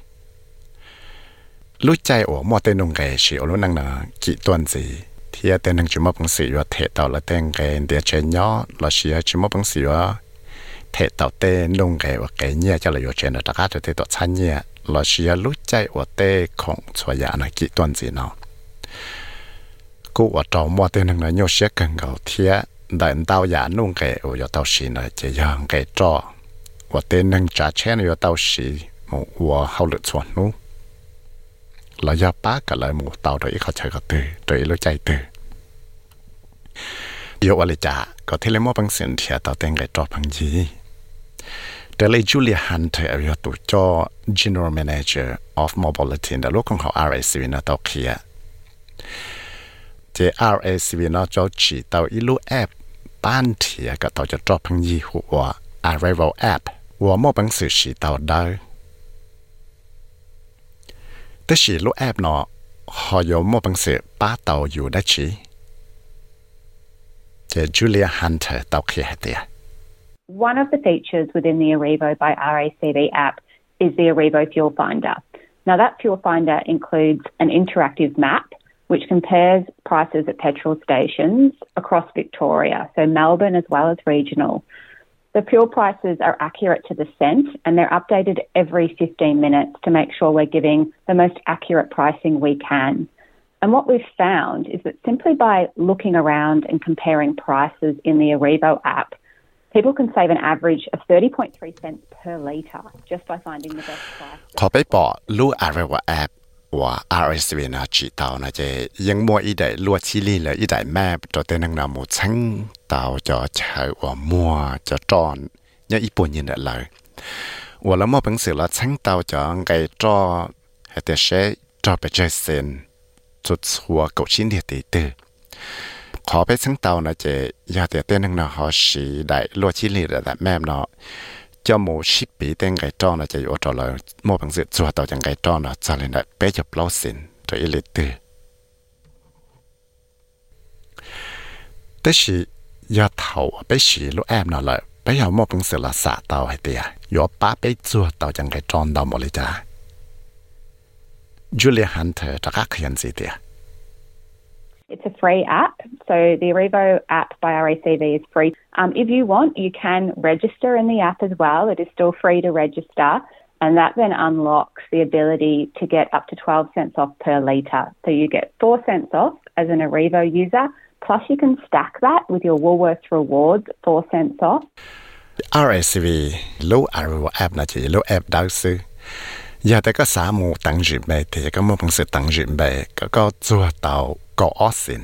lúc chạy ổ mò tên nông cái sĩ ổ lúc năng là kỹ tuần gì thì tên năng chúng mà bằng sĩ thể tàu là tên cái để chơi nhỏ là sĩ chúng mà bằng sĩ thể tàu tên nông cái và cái nhia cho là chơi là tất cả đều tọt chăn nhia là sĩ lúc chạy ổ tê không cho giả là kỹ gì nào cô ở trong mò tên năng là nhau sẽ cần gạo thiệt đại tao giả nung cái ở yo tao này chỉ yang cái cho và tên nâng trả chén yo tao xí một và hậu lực chuẩn nu là do ba cái lại một tao khó chơi cái từ đấy lo chạy từ. Yo ở lại trả có thể lấy mua bằng tiền thì tao tên cái cho bằng gì? Để lấy Julia Hunter ở yo cho General Manager of Mobility đã lúc con họ RACV nó tao kia ป้านเถียก็ต่อจะจอบพังยีหัว Arrival App One of the features within the Arrivo by RACV app is the Arrivo Fuel Finder. Now that Fuel Finder includes an interactive map which compares prices at petrol stations across Victoria, so Melbourne as well as regional. The fuel prices are accurate to the cent and they're updated every 15 minutes to make sure we're giving the most accurate pricing we can. And what we've found is that simply by looking around and comparing prices in the Arrivo app, people can save an average of 30.3 cents per litre just by finding the best price. ขอไปบอกลู่ Arrival app ว่า RSV นะจีตาวนะเจยังมัวอีได้ลวดชิลีเลยอีได้แม่ตัวเต้นนางนามูชังเตาจะใช้ว่ามัวจะจอนเนี่ยอีปุ่นยินเลยว่าแล้วมอเป็นสื่อละชังเตาจะงไงจอให้แต่เชจอไปเจอเซนจุดหัวกชินเดียตีตือขอไปชังเตานะเจอย่าเต้นนังนาเขาสีได้ลวดชิลีเลยแต่แม่เนาะ cho một ship bị tên cái tròn là chạy ô trò là mô bằng sự chùa tàu chẳng cái tròn là cho lên là bé chụp lâu xin rồi ý lịch tư. Tế thì do thầu, bé sĩ lúc em nó là bé hào mô bằng sự là xả tàu hay tìa. Do ba bé chùa tàu chẳng cái tròn đâu một lý cha. Julia Hunter cho các hiện gì tìa. It's a free app. So the Arrivo app by RACV is free. Um, if you want, you can register in the app as well. It is still free to register. And that then unlocks the ability to get up to 12 cents off per litre. So you get 4 cents off as an Arrivo user, plus you can stack that with your Woolworths rewards, 4 cents off. RSV low Arrivo app là low app đào sư. Giờ tới mù tăng dự bề thì có một bằng sự tăng dự bề có có chùa tàu có ó xin. Thiết có giờ chùa tàu bao xin ก็ออเซน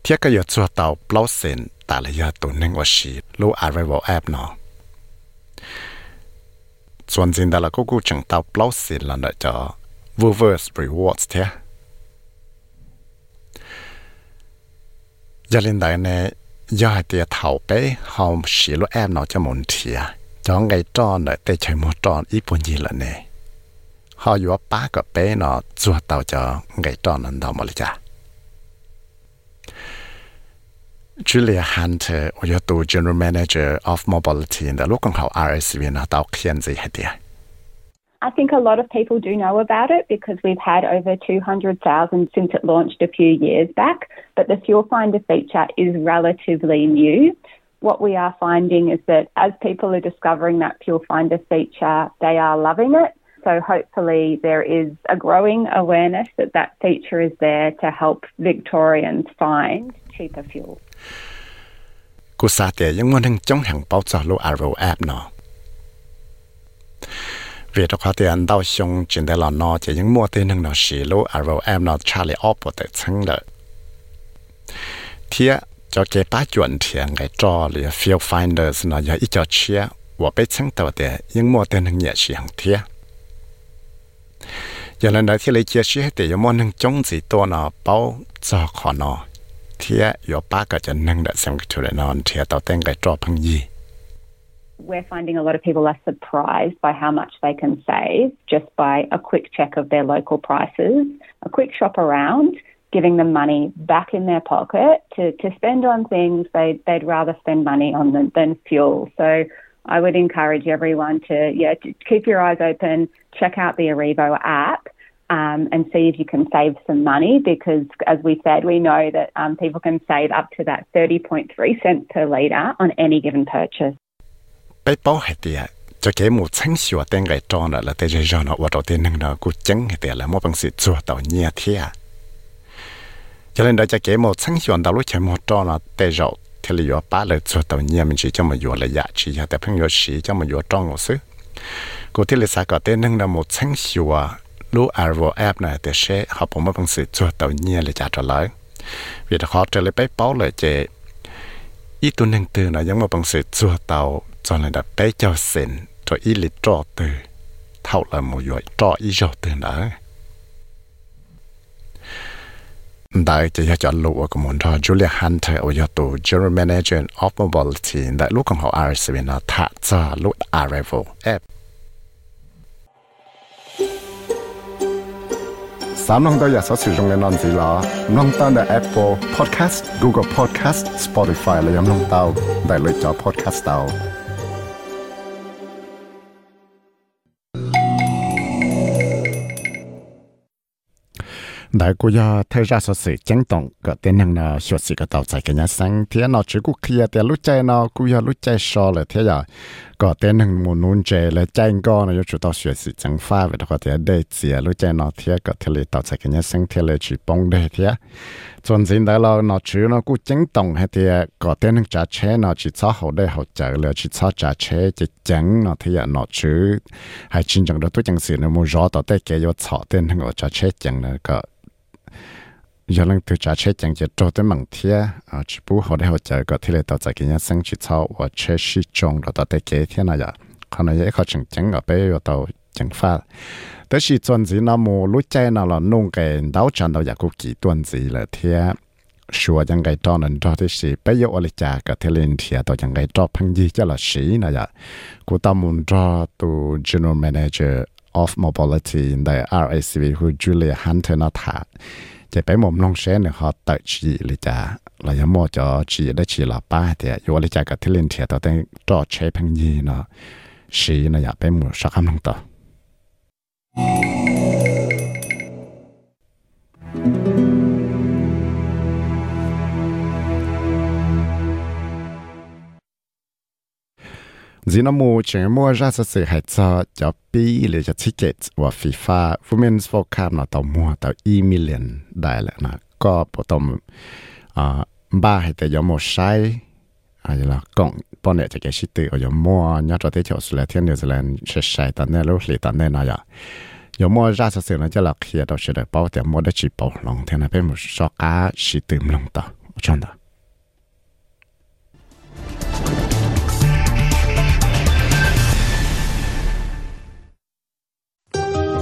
เทียก็ยอดชัวเตาเปล่าเซนตาเลยตัวนึงว่าชีรู้อะไรวอแอบเนาะส่วนจริงแต่ละก็กูจังเตาเปล่าเซนละเนาะจอ reverse rewards เทียยาเล่นได้เนี่ยยอดเตียเถาไปหอมชีรู้แอบเนาะจะมุนเทียจ้องไงจอนเนาะแต่ใช้หมดจอนอีปุ่นยีละเนี่ย họ General Manager of Mobility the local I think a lot of people do know about it because we've had over 200,000 since it launched a few years back, but the Fuel Finder feature is relatively new. What we are finding is that as people are discovering that Fuel Finder feature, they are loving it. So hopefully there is a growing awareness that that feature is there to help Victorians find cheaper fuel. Cô xa tế những ngon hình chống hàng báo cho lô Arrow app nó. Vì đó khóa tế anh đau xung trên tế lò nó chỉ những mua tên hình nó xì lô Arrow app nó Charlie Opp bộ tế chân lợi. Thế cho cái bá chuẩn thiện cái trò lìa Field Finders nó giờ ít cho chia 我被称到的，因莫的能也是很贴。We're finding a lot of people are surprised by how much they can save just by a quick check of their local prices, a quick shop around, giving them money back in their pocket to, to spend on things they'd, they'd rather spend money on than, than fuel. So I would encourage everyone to, yeah, to keep your eyes open, check out the Arrivo app um, and see if you can save some money because, as we said, we know that um, people can save up to that 30.3 cents per litre on any given purchase. ไปป้อให้เตียจะเก๋หมูชั้งชัวเต็งไก่จอนะแล้วแต่จะจอนะว่าตัวเต็งนึงนะกูจังให้เตียแล้วมอบังสิจัวต่อเนียเทียจะเล่นได้จะเก๋หมูชั้งชัวดาวลุเฉมอจอนะแต่เรา เทลียป้าเลยจัวต่อเนียมันจีจะมาอยู่ระยะจีแต่เพิ่งอยู่สีจะมาอยู่จ้องซื้อกูที่เลยสากเต็งนึงนะหมูชั้งชัว ลูอาร์โวแอปนะแต่เช่เขาผมมาบังสิจัวต่อเนียเลยจ้าจะเลยวิธีเขาจะเลยไปเป้าเลยเจอีตัวหนึ่งตื่นนะยังมาบังสิจัวเตาจนเลยดับไปเจ้าเซนตัวอีลิจอตื่นเท่าละมูย่อยจออีจอตื่นนะ นเตอร์เอาอยู่ตัว General Manager of Mobility ได้ลูกของเขา RSV นะถ้าจะลูก Arrival App สามน้องตัวอยากสอสื่อตรงในนอนสีล้อน้องตั้งแต่ Apple Podcast Google Podcast Spotify และยังน้องเต้าได้เลยจอ Podcast เต้า đại cô ya thay ra sự sự chấn động cái tên năng là hiệu sự cái tàu chạy cái nhà sáng thế nó chỉ cũng kia thì lúc chạy nó cô ya lúc chạy so là thế ya có tên năng muốn nôn chạy là chạy có nó chủ tàu hiệu sự chẳng pha về đó thì để chỉ lúc chạy nó thế có thế là tàu chạy cái nhà sáng thế là chỉ bông để thế chuẩn xin đại lo nó chỉ nó cũng chấn động hay thế có tên năng trả chế nó chỉ cho hậu đây hậu chạy là chỉ cho trả chế chỉ chẳng nó thế thì nó chỉ hay chính chẳng đó tôi chẳng xin nó muốn rõ tàu đây cái yêu chọn tên năng ở trả chế chẳng là có giờ lần từ trả chế chẳng chỉ cho tới mảng thia à chỉ bù họ để họ chờ có thể là tao tại cái nhà sinh chỉ sau và chế sĩ trồng rồi tao tới kế thiên này à còn là họ chẳng chẳng ở bên rồi tao chẳng phát tới khi tuần gì nó mua lúc chạy nó là nông cái đào chân đâu giờ cũng kỳ tuần gì là thia sure chẳng cái cho nên cho thế sĩ bây giờ ở lại trả cái thế lên thia tao chẳng cái cho phăng gì cho là sĩ này à của tao muốn cho tu general manager of mobility tại RACV คือ Julia Hunter 那他。 จะไปมุมลงเชนเนี่ยเขาตัดชีเลยจ้าเรายังมอจอฉีได้ชีละป้าเดียอยู่เลยจ้ากับที่เล่นเทียตัวเองจอดใช้พังยีเนาะฉีเนาะอยากไปหมู่สักคำลงต่อ nó mua chuyện mua ra sự sự hay cho cho bi là cho ticket và FIFA Women's World Cup nó tàu mua tàu e million đại là nó có bộ tàu à ba hay tại do một sai à là cộng bọn này cho cái sự tự ở mua nhớ cho tới chỗ sự là thiên New Zealand sẽ sai tận này lúc lì tận này nó ya 有 mua ra sự sự nó cho là khi đó sẽ được bảo tiền mua được chỉ bảo lòng thế này bên một số cá sự tự lòng đó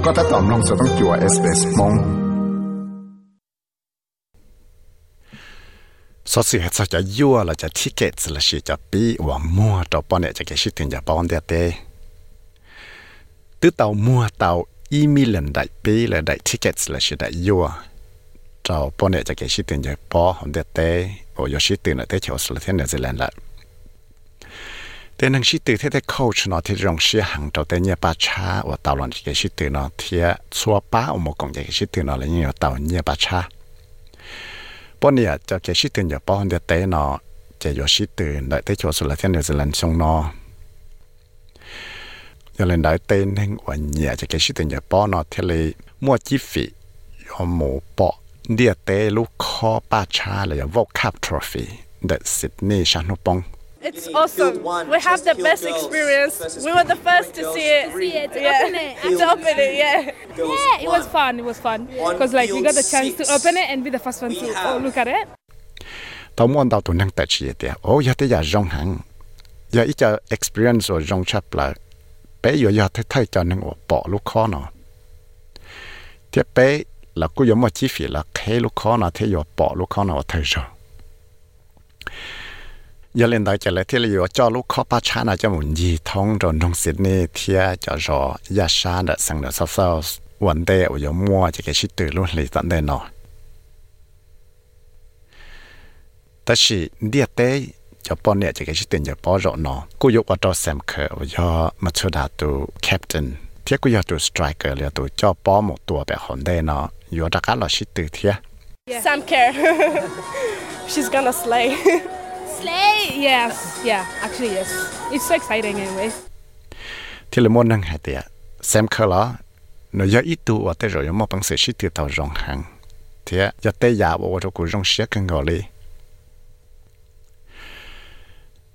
chân đó có thể tóm lòng sẽต้องจั่ว SBS มองสอสิเหตุจะยั่วเราจะทิเกตละสิจะปีว่ามัวต่อปอนเนี่ยจะเกชิถึงจะปอนเดียเตตื้อเตามัวเตาอีมิลันได้ปีเลยได้ทิเกตละสิได้ยั่วเจ้าปอนเนี่ยจะเกชิถึงจะปอของเดียเตโอ้ยชิถึงเลยเตเชียวสละเทียนเนเธอร์แลนด์ละ แต่นังชิตือที่ได้โค้ชเนาะที่รงเสียหังตัวแต่เนี่ยป้าช้าว่าตาวหลังจะชิตือเนาะที่ชัวป้าอมกงจะชิตือเนาะแล้วเนี่ยตาวเนี่ยป้าช้าปนเนี่ยจะเกชิตืออย่าป้อนเดเตเนาะจะอยู่ชิตือได้ที่ชัวสุดละที่นิวซีแลนด์ชงเนาะอย่าเล่นได้เต้นแห่งวันเนี่ยจะเกชิตืออย่าป้อนเนาะที่เลยมั่วจิฟิยอมหมูปอเดียเตลูกคอป้าช้าเลยอย่าวอกคัพทรอฟีเดอะซิดนีย์ชานุปอง It's awesome. We have the best experience. We were the first to see it. See it, to yeah. open it. to open it, yeah. Yeah, it was fun. It was fun because like we got the chance to open it and be the first one to oh, look at it. tao muốn tao tụi năng tại chỉ tiệt ô giờ tới giờ rong hàng giờ ít giờ experience rồi rong chấp là bé giờ giờ thấy thấy cho năng bỏ lúc khó nó tiếp bé là cứ giống một chi phí là khai lúc khó nó thấy giờ bỏ lúc khó nó thấy rồi giờ ยเล่นได้เจเลยที่เราอยู่จอลูกข้อปาชาอาจะหมุนยีท้องโดนทงสิทนี่เทียจะรอยาชาเดสังเดซับเซาวันเดอวยมัวจะเกชิตือลุ่นเลยตันเดนอแต่สิเดียเต้จะป้อนเนี่ยจะเกชิตือจะป้อนรอนอกูยกว่าตัวแซมเคอร์วยมาชดาตูแคปตันเทียกูยกตัวสไตรเกอร์เลยตัวจอป้อนหมดตัวแบบหอนได้นออยู่ตะการเราชิตือเทีย Sam Kerr she's gonna slay slay! Yes, yeah, actually yes. It's so exciting anyway. Thì là môn năng hạt tiệt. Xem khờ ló, nó do ít tu và tới rồi nó bằng sự sĩ tự tàu rong hàng. Thì do tới giả bộ cho cụ rong xế cân ngồi lý.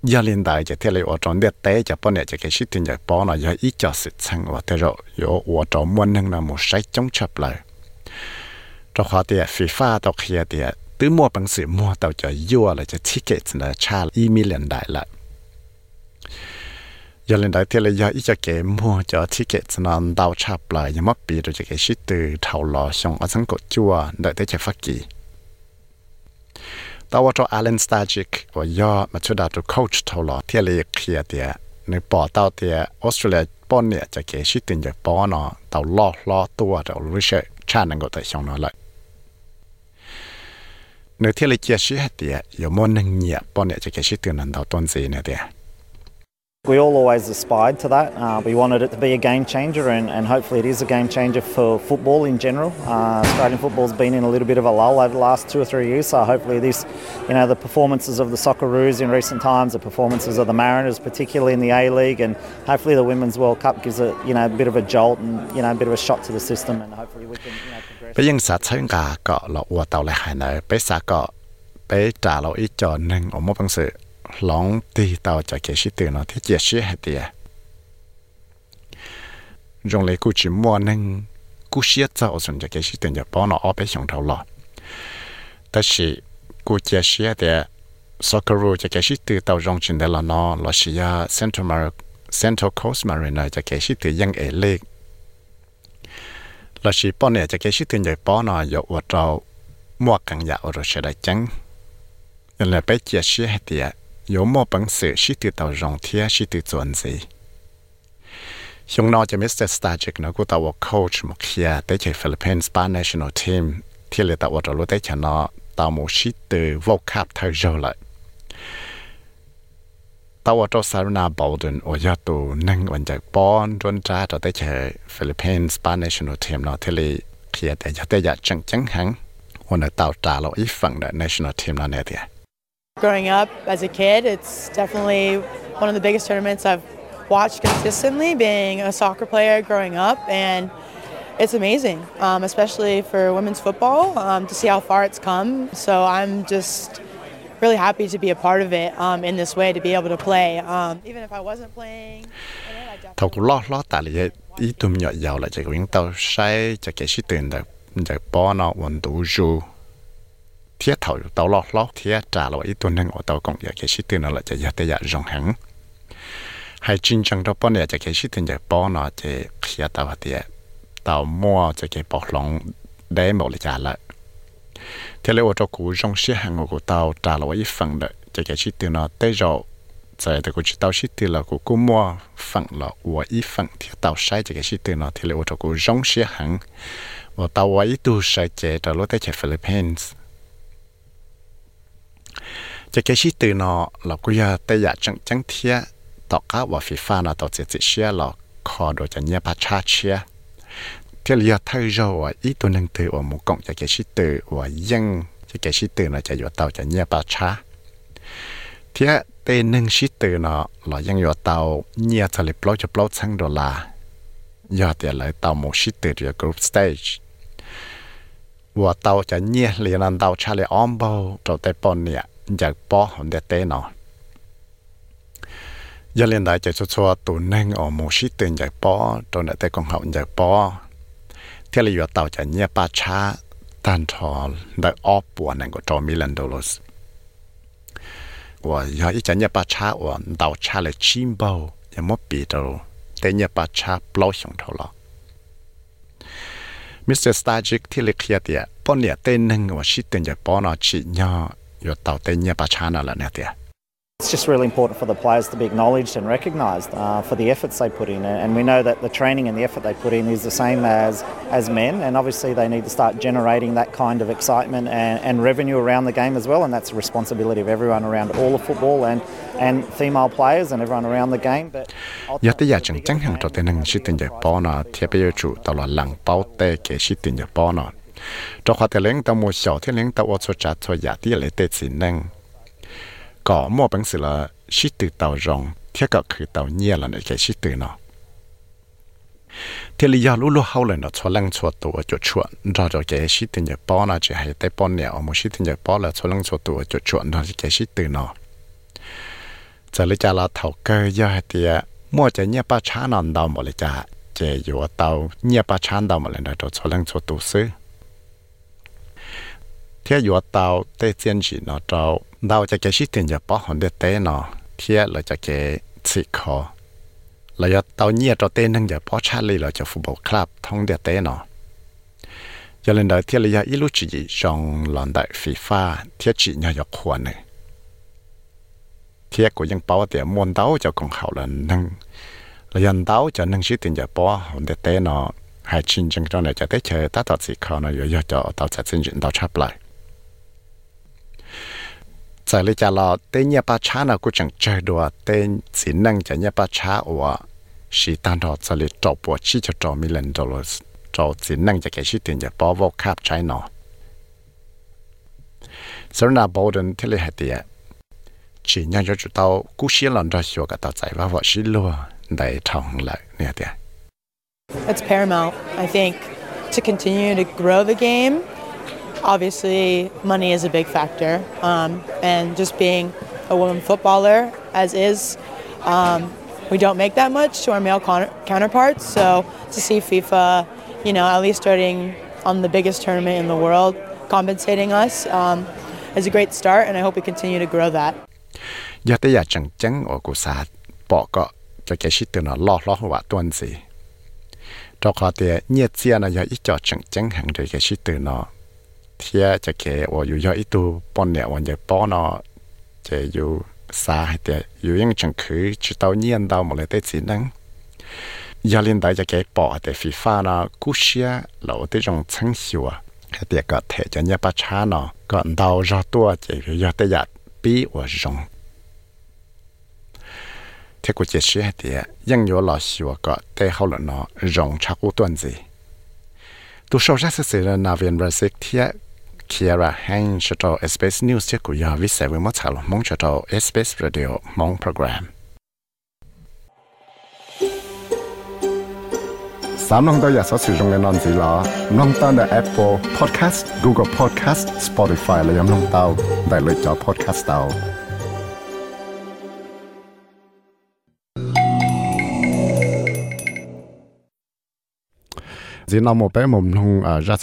Do cho thế ở trong đất tế cho cho cái sĩ tự nhạc bỏ nó do ít cho sự sang và rồi ở trong môn năng là một sách chống chập lại. Trong khóa tiệt, phí pha tộc kia ตื้อมัวปังสือมัวเตัวจะยั่วเลยจะทิเกตนะชาอีมิเลียนได้ละยาเล่นได้เทเลยาอีจะเกมัวจะทิเกตนะดาวชับเลยยังไม่ปีเราจะเกิดสิ่งตื่นเท่าลอชงอสังกจัวได้แต่จะฟักกีตาวตัวอาเลนสตาจิกว่าย่อมาช่วยดาตัวโค้ชเท่าลอเทเลยเคลียเดียในปอเต้าเดียออสเตรเลียป้อนเนี่ยจะเกชิตินจากปอเนาะเต่าล่อล่อตัวเต่ารู้เชื่อชาตินังก็แต่ชงเนาะเลย We all always aspired to that. Uh, we wanted it to be a game changer, and, and hopefully, it is a game changer for football in general. Uh, Australian football's been in a little bit of a lull over the last two or three years, so hopefully, this, you know, the performances of the Socceroos in recent times, the performances of the Mariners, particularly in the A League, and hopefully, the Women's World Cup gives it, you know, a bit of a jolt and you know a bit of a shot to the system, and hopefully, we can. You know, ไปยังสาเชิงกาเกาะเราวัวเตาเลยหายเนไปสาเกาะไปจ่าเราอีจอหนึ่งอมบังสือหลงตีเตาจะเกชิตื่นเนาะที่เจียเชี่ยเหตียจงเลยกูจิมัวหนึ่งกูเชี่ยเจ้าส่วนจะเกชิตื่นจะป้อนเนาะเอาไปส่งเท่าหลอแต่สิกูเจียเชี่ยเดียสกรูจะเกชิตื่นเตาจงจินเดลเนาะเราเชียเซ็นทรัลมาเซ็นทรัลโคสต์มารีนาจะเกชิตื่นยังเอเล็ก là chỉ bọn này cho cái sự tiền giải bỏ nó dụ ở trâu mua càng giả ở sẽ đại chăng nên là bé chia sẻ hết tiệt dụ mua bằng sự sự từ tàu rong thia sự từ chuẩn gì chúng nó cho Mr. Stajic nó cũng tàu coach một kia tới chơi Philippines Spa National Team thì là tàu ở tới cho nó tàu một sự từ World Cup thời rồi lại tao ở trong Saruna Bolden ở nhà tù nângวันจากป้อนจนจ้าจะได้เจอฟิลิปปินส์ Spa National Team เนาะที่เลยเขียแต่จะได้อยากจังจังหังวันนี้ตาวจ้าเราอีฝั่งเด National Team เนาะเนี่ยเดีย Growing up as a kid, it's definitely one of the biggest tournaments I've watched consistently, being a soccer player growing up, and it's amazing, um, especially for women's football, um, to see how far it's come. So I'm just really happy to be a part of it um, in this way, to be able to play. Um, even if I wasn't playing. thầu cũng lo lo tại là ý tụm nhỏ giàu là chỉ có những tàu say chỉ cái sự tiền được chỉ bỏ nó vận đủ dù thiết thầu tàu lo lo thiết trả là ý tụm năng ở tàu cộng giờ cái sự tiền nó là chỉ giờ tới giờ rong hẳn hay chính chẳng đó bỏ này chỉ cái sự tiền chỉ bỏ nó chỉ khi tàu thì tàu mua chỉ cái bỏ lòng để một là trả lại thế là tô cũ trong xe hàng của tàu trả lại ít phần đấy cho cái chi tiêu nó tới rồi giờ thì cụ chỉ tàu chi tiêu là của cô mua phần là của ít phần thì tàu sai. Cho cái chi tiêu nó thì là tô cũ trong xe hàng và tàu ít tu sai chế trả lại tới chế Philippines. Cho cái chi tiêu nó là cụ giờ tới giờ chẳng chẳng thiệt tàu cá và phi pha nó tàu chỉ chỉ xe là khó đồ cho nhà ba cha chia thì là thay rồi ít tuần nâng từ ở một cộng cho cái sĩ từ và dân cho cái sĩ từ là chạy vào tàu chạy nhà bà cha. Thì tên nâng sĩ từ nó là dân vào tàu nhà cho lịch cho bao trăm đô la giờ thì lại tàu một sĩ từ cho group stage. Và tàu chạy nhà liền làm tàu cha lại bao tàu tay bọn nè giờ bỏ hồn để tên nó. Giờ liền đại cho cho tụ nâng ở một sĩ từ giờ bỏ cho lại tay con hậu giờ bỏ ที่เราอยู่ต่อจากเนี่ยป้าช้าตันทอได้ออปัวนั่นก็จอมิลันโดลสว่าอย่าอีจากเนี่ยป้าช้าว่าดาวช้าเลยชิมเบาอย่ามัวปีโตแต่เนี่ยป้าช้าปล่อยของเท่าละมิสเตอร์สตาจิกที่เล็กเทียเดียป้อนเนี่ยเต้นหนึ่งว่าชิดเต้นจะป้อนอชิย่ออยู่ต่อเต้นเนี่ยป้าช้านั่นแหละเนี่ยเดีย It's just really important for the players to be acknowledged and recognised uh, for the efforts they put in, and we know that the training and the effort they put in is the same as as men, and obviously they need to start generating that kind of excitement and, and revenue around the game as well, and that's the responsibility of everyone around all of football and and female players and everyone around the game. But có một bằng sự là sĩ từ tàu rồng thiết cả khử tàu nhẹ là để cái sĩ từ nó thì lý do lúc lúc hậu nó cho lăng cho tù ở chỗ chuột rồi rồi cái sĩ từ nhật bó là chỉ hay tay bó nẹo một sĩ từ nhật bó là cho lăng cho tù ở chỗ chuột rồi cái sĩ từ nó giờ lý là thầu cơ do hay thì mua chỉ nhẹ ba chán nằm đầu một lý cha chỉ vừa tàu nhẹ ba chán đầu một lần rồi cho lăng cho tù xứ thế vừa tàu tây chiến chỉ nó trâu เราจะเกชิตินจะป้อหอนเดเต้นอเทียเราจะเกสิคอเราจะเตาเนียตัวเต้นนึงจะป้อชาลีเราจะฟุตบอลคลับท่องเดเต้นอจะเล่นได้เทียระยะอีลุจีจงหลอนได้ฟีฟ่าเทียจีเนี่ยจะควรเลยเทียกูยังป้อเตียมวนเต้าจะกองเขาละนึงเรายันเต้าจะนึงชิตินจะป้อหอนเดเต้นอให้ชินจังจงเนี่ยจะได้เจอตัดต่อสิคอ giờ lấy trả lọ tên nhà ba cha nào cũng chẳng chơi đùa tên chỉ năng nhà ba cha ủa sĩ tan đó giờ lấy trộn bùa chi cho trộn mi rồi trộn chỉ năng cái sĩ tiền trả bỏ vào trái nó sau này bảo đơn thế là hạt chỉ nhận cho tàu cú sĩ lần đó xua cả tàu chạy vào vợ sĩ lùa để lại nè tiền paramount, I think, to continue to grow the game Obviously, money is a big factor, um, and just being a woman footballer, as is, um, we don't make that much to our male con- counterparts. So to see FIFA, you know, at least starting on the biggest tournament in the world, compensating us, um, is a great start, and I hope we continue to grow that. ยอดได้อยากจังจังโอกุศาปอก็จะแกชิดตัวน่ะล่อล่อหัวต้นสิจอคอเตียเนียเจียนะยออีจอจังจังหังเดยแกชิ thiệt chả kể và dù do ít bọn nè và giờ bỏ nó chả dù xa hay tiệt dù những chẳng khứ chỉ tao nhiên tao một lời tết gì năng giờ lên đại chả kể bỏ để phi pha nó cú xia tới trong chân hiệu à hay có thể cho nhà ba cha nó còn tao ra tua chả dù tới giờ bị và rong thế của chị sĩ hay tiệt nhưng nhớ lo xíu có tới hậu là nó rong chắc u tuần gì tôi sau rất sự là nào viện ra sách thiệt คียร่าแห่งชะตอส SBS News เที่ยกุยาวิเศษวิมัชาลมงชะตอสเ SBS Radio มงโปรแกรมสามน้องตัวอยากสอสื่อตรงในนอนสีล้อน้องตั้งแต่ Apple Podcast Google Podcast Spotify และยังน้องเตาได้เลยจอพอดแคสต์เตา หมดเลยได้สินังยอลินได้จะแกปอแต่ฟีฟ้าน่ะกูเชียเราได้จงชั้งชัวให้เตียก็เทจะเนี่ยประชาน่ะก็เดารอตัวจะอยู่ยอได้อยากปีว่าจง thế của chị sĩ thìยัง有老师我个对好了呢，容差不段子。都说这是谁的那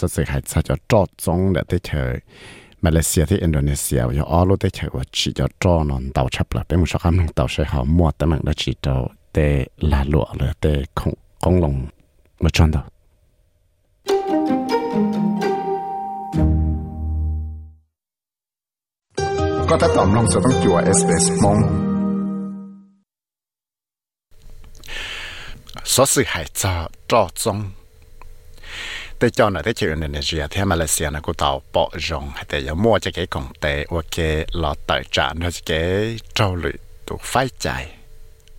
边认识贴 Kiera Hang 是到 SBS News 这个要为谁为么查了， tới cho nó tới chuyện Indonesia thì Malaysia nó cũng tàu bỏ rồng hay để mua cho cái công tệ và cái lọ tẩy trả nó cái trâu lụy tụ phải chạy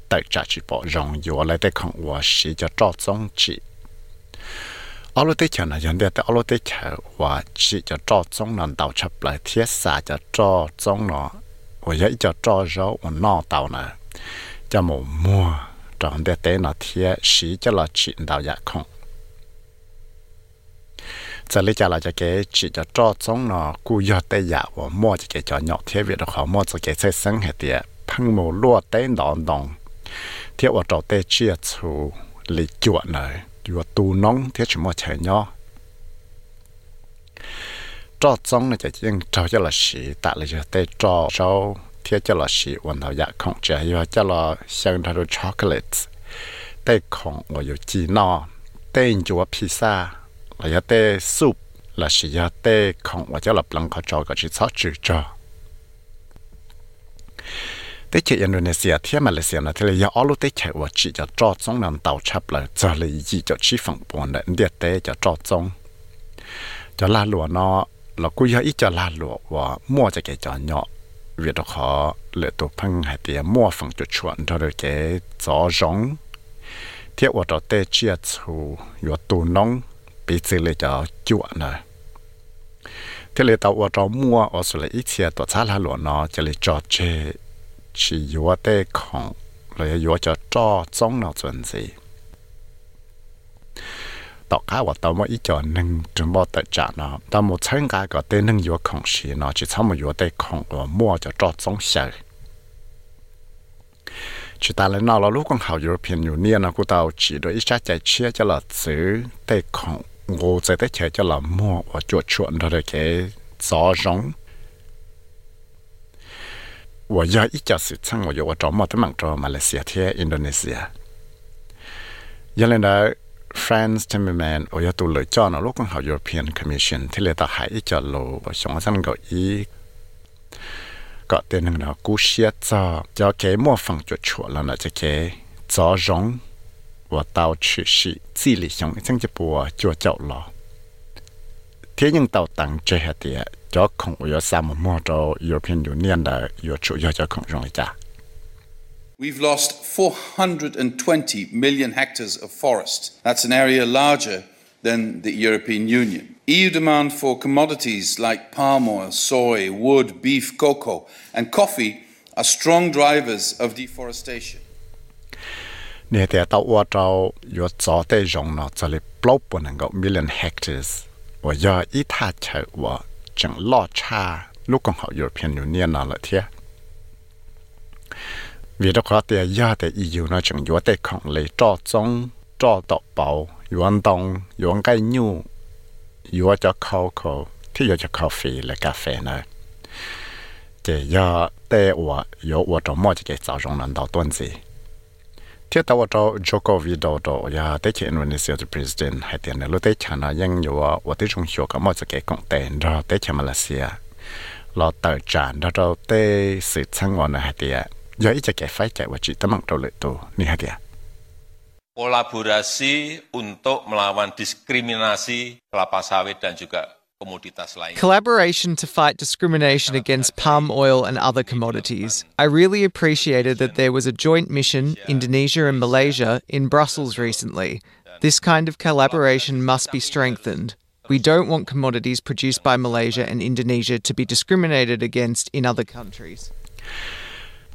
tẩy trả chỉ bỏ rồng dù lại tới không và chỉ cho trọ giống chỉ ở lúc tới chuyện là ở lúc tới chuyện và chỉ cho trọ giống nó tàu chập lại thiết xa cho trọ giống nó và dễ cho trọ rau và nọ tàu nè cho một mua. Trong địa tế nó thiết sĩ cho là chuyện đào dạ không không lòng mà chọn đâu có thể tóm lòng sẽต้องจั่ว SBS มองsố sự hay cho cho giống แต่จอนะที่เชื่อในเซียที่มาเลเซียนะกูเตาปอจงแต่ยังมั่วจะเก๋ของเตว่าเก๋หลอดเตจานเราจะเก๋เจ้าหรือตัวไฟใจเตจาจีปอจงอยู่อะไรแต่ของว่า ลายเตสุบลาชิยาเตของว่าจะหลับหลังขอจอกับชิซอจือจอเตเชอินโดนีเซียเทียมาเลเซียนะทะเลยาออลุเตเชว่าชิจะจอดจงนำเตาชับเลยจะเลยยี่จะชิฝั่งปวนเดียเตจะจอดจงจะลาหลัวเนาะเรากูยาอีจะลาหลัวว่ามั่วจะแกจอเนาะเวียดขอเหลือตัวพังหายเตียมั่วฝั่งจุดชวนเธอเลยแกจอจงเทียวว่าเตเชียชูยู่ตัวน้อง ปีซื้อเลยจะจวเนอะทเลยตัวเรามัวออสเลยอีเชียตัวชาลาหลวนเนาะจะเลยจอเชชิยัวเต้ของเลยยัวจะจ่อจ้องเนาะจนสิต่อข้าว่าตัวมันอีจอหนึ่งจนบ่ตัดจาเนาะแต่หมดเชิงกายก็เต้หนึ่งยัวของสีเนาะจะทำมายัวเต้ของหลวมัวจะจ่อจ้องเสียชิตาเลยนอเราลูกของเขายุโรเปียอยู่เนี่ยนะกูเตาจีโดยอิชาใจเชียจะหลอดซื้อเต้ของ họ lựa tổ phăng hay tiền mua và cho chuẩn cho được cái gió rong thiết và đó tế chia chủ và tù nông bị xử lý cho Giờ này thế là tàu ở trong mua ở số học European Commission thì xã ta hãy nó cho lấy cho chế chỉ yếu tê không là yếu cho cho là nó chuẩn cái tàu cá và tàu mỗi ít cho nâng chuẩn bị tự trả nó tàu một chân cái có tên nâng yếu không xí nó chỉ sau một yếu tê không và mua cho cho trong xe chỉ ta lấy nào là lúc con học European Union nó cũng tàu chỉ đối ít chạy chia cho là chữ tê không 我在在车就老摸我做chuẩn đó cái gió rong 我要一 เนี่ยแต่ตัวว่าเราอยู่จอได้ยงเนาะจะเลยปลบปนังก็ million hectares ว่าอย่ออีท่าเชว่าจังลอชาลูกของเขาอยู่เพียงอยู่เนี่ยนอนละเทียวิธีการเตียยาแต่อีอยู่นะจังอยู่แต่ของเลยจ่อจงจ่อตอกเป่าอยู่อันตงอยู่อันใกยูอยู่จะเข้าเขาที่อยู่จะคาเฟ่และกาแฟนะเจียแต่ว่าอยู่ว่าจะมั่จะเกี่ยวกับตรงนั้นต่อต้นสิ nó là nữa thiết cho Joko ya tế Indonesia the president hay tiền lúc tế chẳng là những nhiều và tế trung hiệu cả mọi cái công tiền rồi tế Malaysia lo tờ tràn đó rồi tế sự sang ngon này hay tiền ý ít cái phải chạy và chỉ tâm bằng đầu lệ tu ni hay tiền kolaborasi untuk melawan diskriminasi kelapa sawit dan juga. Collaboration to fight discrimination against palm oil and other commodities. I really appreciated that there was a joint mission, Indonesia and Malaysia, in Brussels recently. This kind of collaboration must be strengthened. We don't want commodities produced by Malaysia and Indonesia to be discriminated against in other countries.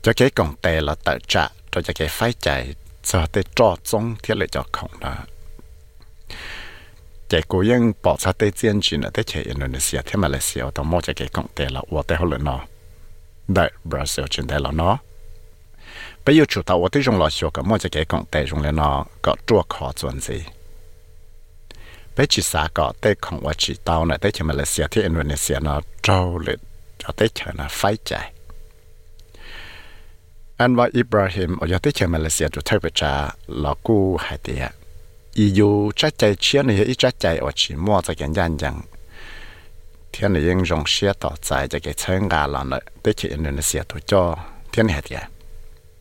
cho cái công tệ là tự trả cho cái phải chạy cho tới cho trong thiết lệ cho không đó cái cố gắng bỏ ra tới chiến chỉ là tới chạy Indonesia thế Malaysia tao mua cho cái công tệ là ở tới hồi nó đại Brazil trên đây là nó bây giờ chủ tàu tới trong lò xio cả mua cho cái công tệ trong lên nó có chua khó chuẩn gì? Bây chỉ xa có tới không và chỉ tàu này tới chạy Malaysia thế Indonesia nó trâu lịch cho tới chạy nó phải chạy anh và Ibrahim ở tới chạy Malaysia cho thay bây giờ là cô hai tiệt EU chắc chạy chia này ít chắc chạy ở chỉ mua cho cái nhân dân thiên này ยัง dùng xe tỏ chạy cho cái chân gà là nó tới chơi Indonesia tu cho thiên này tiệt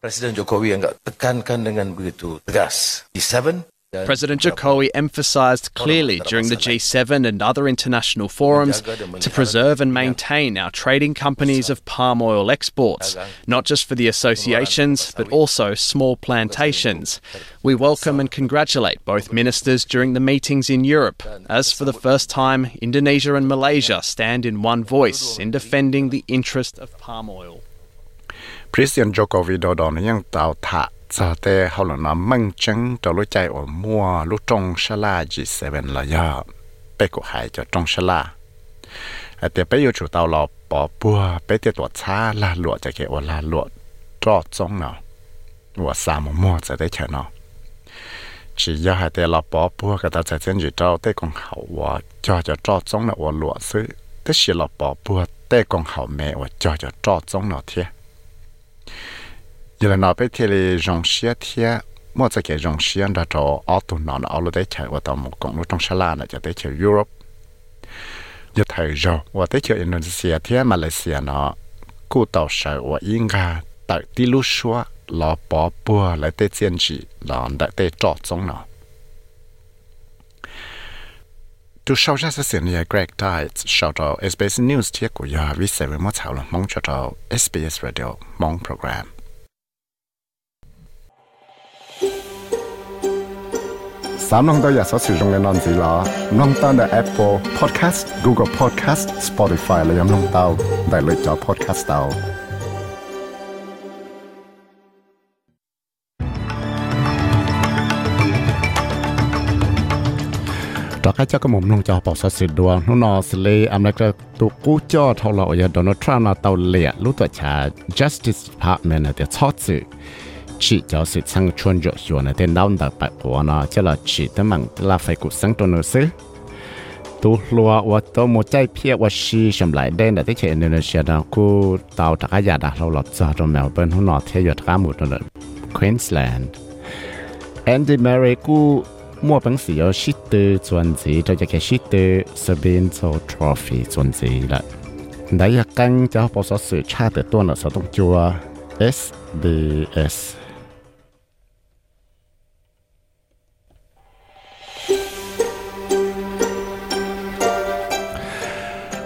Presiden Jokowi enggak tekankan dengan begitu tegas. G7 President Jokowi emphasized clearly during the G7 and other international forums to preserve and maintain our trading companies of palm oil exports, not just for the associations, but also small plantations. We welcome and congratulate both ministers during the meetings in Europe, as for the first time, Indonesia and Malaysia stand in one voice in defending the interest of palm oil. President Joko Widodo nó ยัง tạo thả giờ thế họ là nó măng trắng cho lối chạy ở mua lúc trong sa la G7 là do bé của hải cho trong sa la. À thì bé yêu chủ tàu lò bỏ bùa bé tiệt tuổi xa là lụa cho cái ở là lụa cho trong nào và sao mà mua giờ đấy chờ nó chỉ do hai tên là bỏ bùa cái ta sẽ chân gì trâu tế con hậu và cho cho cho trong là ở lụa xứ thế chỉ là bỏ bùa tế con hậu mẹ và cho cho cho trong nào thiệt giờ là nó về thì là rong xia thia mua cho cái rong xia đó cho ở tụ nó nó ở đây đấy chạy và tàu một con lúc trong sa là này cho tới chơi Europe. Giờ thấy rồi và tới chơi Indonesia thia Malaysia nó cụ tàu sợ và yên ga tại đi lúc xua là bỏ bùa lại tới chiến trị là đại tới trọ giống nó tu sau ra sẽ xin nhà Greg Tides sau đó SBS News thiết của nhà vì sẽ với một thảo luận mong cho đó SBS Radio mong program. สามน้องตัวอยากสอสื่อตรงในนอนสีลาน้องตั้งแต่ Apple Podcast Google Podcast Spotify และยังน้องเต้าได้เลยจอ podcast เต้าตอกให้เจ้าก็มุมลงจอปอกสื่อดวงนุ่นอสเลอเมริกาตุกู้จอทอลอยโดนัลด์ทรัมป์เตาเลียรู้ตัวชา Justice Department เดี๋ยวชอดสื่อ chỉ cho sự sang chuan rộ hiểu này tên đau đặc bạc của nó cho là chỉ tới mảng là phải cuộc sáng tuần nữa xứ tu lúa và tôi một trái phía và xì xem lại đen là thế chế Indonesia đó cô tàu tất giả đã lâu lọt ra trong Melbourne hôm nọ theo dõi cả một trong Queensland. Andy Murray cô mua bằng sĩ ở shit từ chuẩn gì cho cái shit tư Sabine Trophy chuẩn gì là đấy là căng cho bao số sự tra từ tuần ở sở đông chùa SBS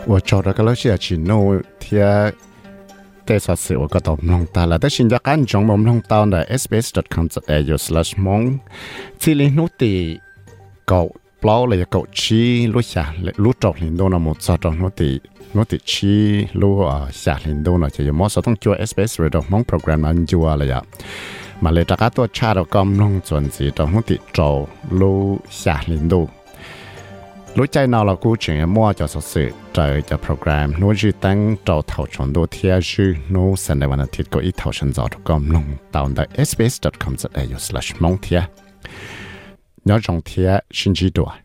我找到个老师去弄贴。แต่สัตว์ว่าก็ตอบลงตาละแต่ชินจากการจงมลงตาใน sbs.com.au/mong ที่ลินุติเก่าเปล่าเลยเก่าชี้รู้ชารู้จบลินโดนหมดจอดนุตินุติชี้รู้อ่าชาลินโดนจะยังมอสต้องจัว SBS Radio มองโปรแกรมนั้นจัวเลยอ่ะมาเลยจากตัวชาเรากำลังจวนสีตรงนุติจอรู้ชาลินโด lúc chạy nào là cú chuyện mua cho sự sự trời cho program. Nó chỉ tăng trâu thầu chọn đồ thiệt chứ nó sẵn đây วัน thiết có ít thầu chân gió com lòng tàu tại sbs.com.au slash mong thiệt nhớ trong thiệt xin chỉ đùa.